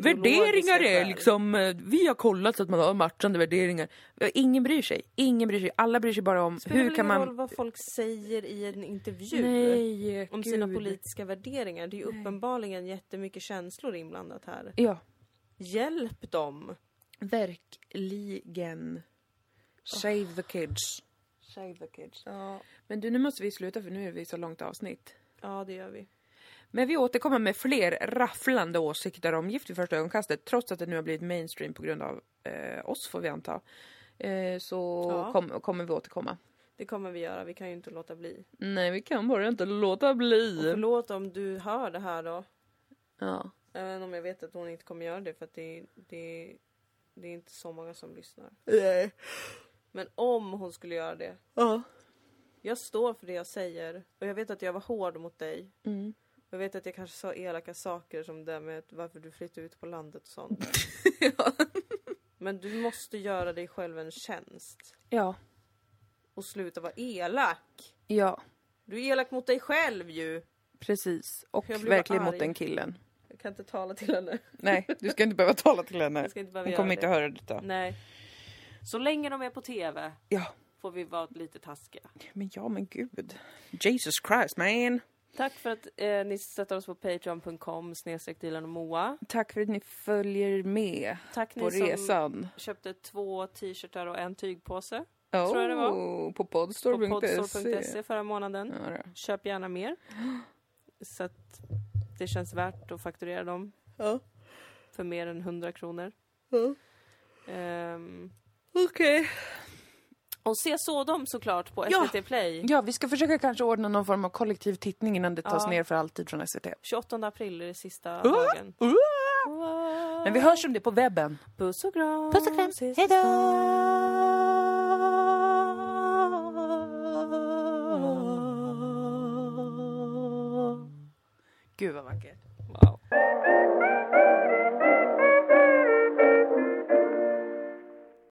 S1: värderingar är liksom, eh, vi har kollat så att man har matchande värderingar. Ingen bryr sig, ingen bryr sig. Alla bryr sig bara om
S2: Spelar
S1: hur kan man...
S2: roll vad folk säger i en intervju?
S1: Nej,
S2: om
S1: gud.
S2: sina politiska värderingar. Det är ju
S1: Nej.
S2: uppenbarligen jättemycket känslor inblandat här.
S1: Ja,
S2: Hjälp dem!
S1: verkligen. Save the kids. Save the kids.
S2: Ja,
S1: Men du, nu måste vi sluta för nu är vi så långt avsnitt.
S2: ja det gör vi.
S1: Men vi återkommer med fler rafflande åsikter om Gift vid första ögonkastet trots att det nu har blivit mainstream på grund av eh, oss får vi anta. Eh, så
S2: Ja.
S1: kom, kommer vi återkomma.
S2: Det kommer vi göra, vi kan ju inte låta bli.
S1: Nej, vi kan bara inte låta
S2: Och
S1: bli.
S2: förlåt om du hör det här då.
S1: Ja.
S2: Även om jag vet att hon inte kommer göra det för att det, det, det är inte så många som lyssnar.
S1: Nej.
S2: Men om hon skulle göra det.
S1: Ja.
S2: Jag står för det jag säger. Och jag vet att jag var hård mot dig.
S1: Mm.
S2: Jag vet att jag kanske sa elaka saker som det där med varför du flyttar ut på landet och sånt. (laughs)
S1: ja.
S2: Men du måste göra dig själv en tjänst.
S1: Ja.
S2: Och sluta vara elak.
S1: Ja,
S2: Du är elak mot dig själv ju.
S1: precis. Och verkligen
S2: bara
S1: mot
S2: arg.
S1: den killen.
S2: Jag kan inte tala till henne.
S1: Nej, du ska inte behöva tala till henne.
S2: Jag ska inte behöva
S1: Hon kommer inte
S2: det.
S1: höra detta.
S2: Nej. Så länge de är på TV
S1: Ja,
S2: får vi vara lite taskiga.
S1: men ja men gud. Jesus Christ man.
S2: Tack för att eh, ni stöttar oss på patreon.com snedstreck och Moa.
S1: Tack för att ni följer med
S2: Tack
S1: på
S2: ni som
S1: resan.
S2: köpte två t-shirtar och en tygpåse
S1: Oh,
S2: tror jag det var.
S1: På
S2: på
S1: podstore.se.
S2: podstore.se förra månaden.
S1: Ja.
S2: Köp gärna mer. Så att det känns värt att fakturera dem
S1: Ja.
S2: för mer än 100 kronor.
S1: Ja.
S2: Ehm,
S1: Okej.
S2: och se så dem såklart på
S1: Ja.
S2: SVT Play.
S1: Ja, vi ska försöka kanske ordna någon form av kollektiv tittning innan det tas
S2: Ja.
S1: ner för alltid från SVT.
S2: 28 april är det sista
S1: Uh!
S2: dagen.
S1: Men vi hörs om det på webben.
S2: Puss och kram.
S3: Puss och kram. Hej då!
S1: Gud vad vackert.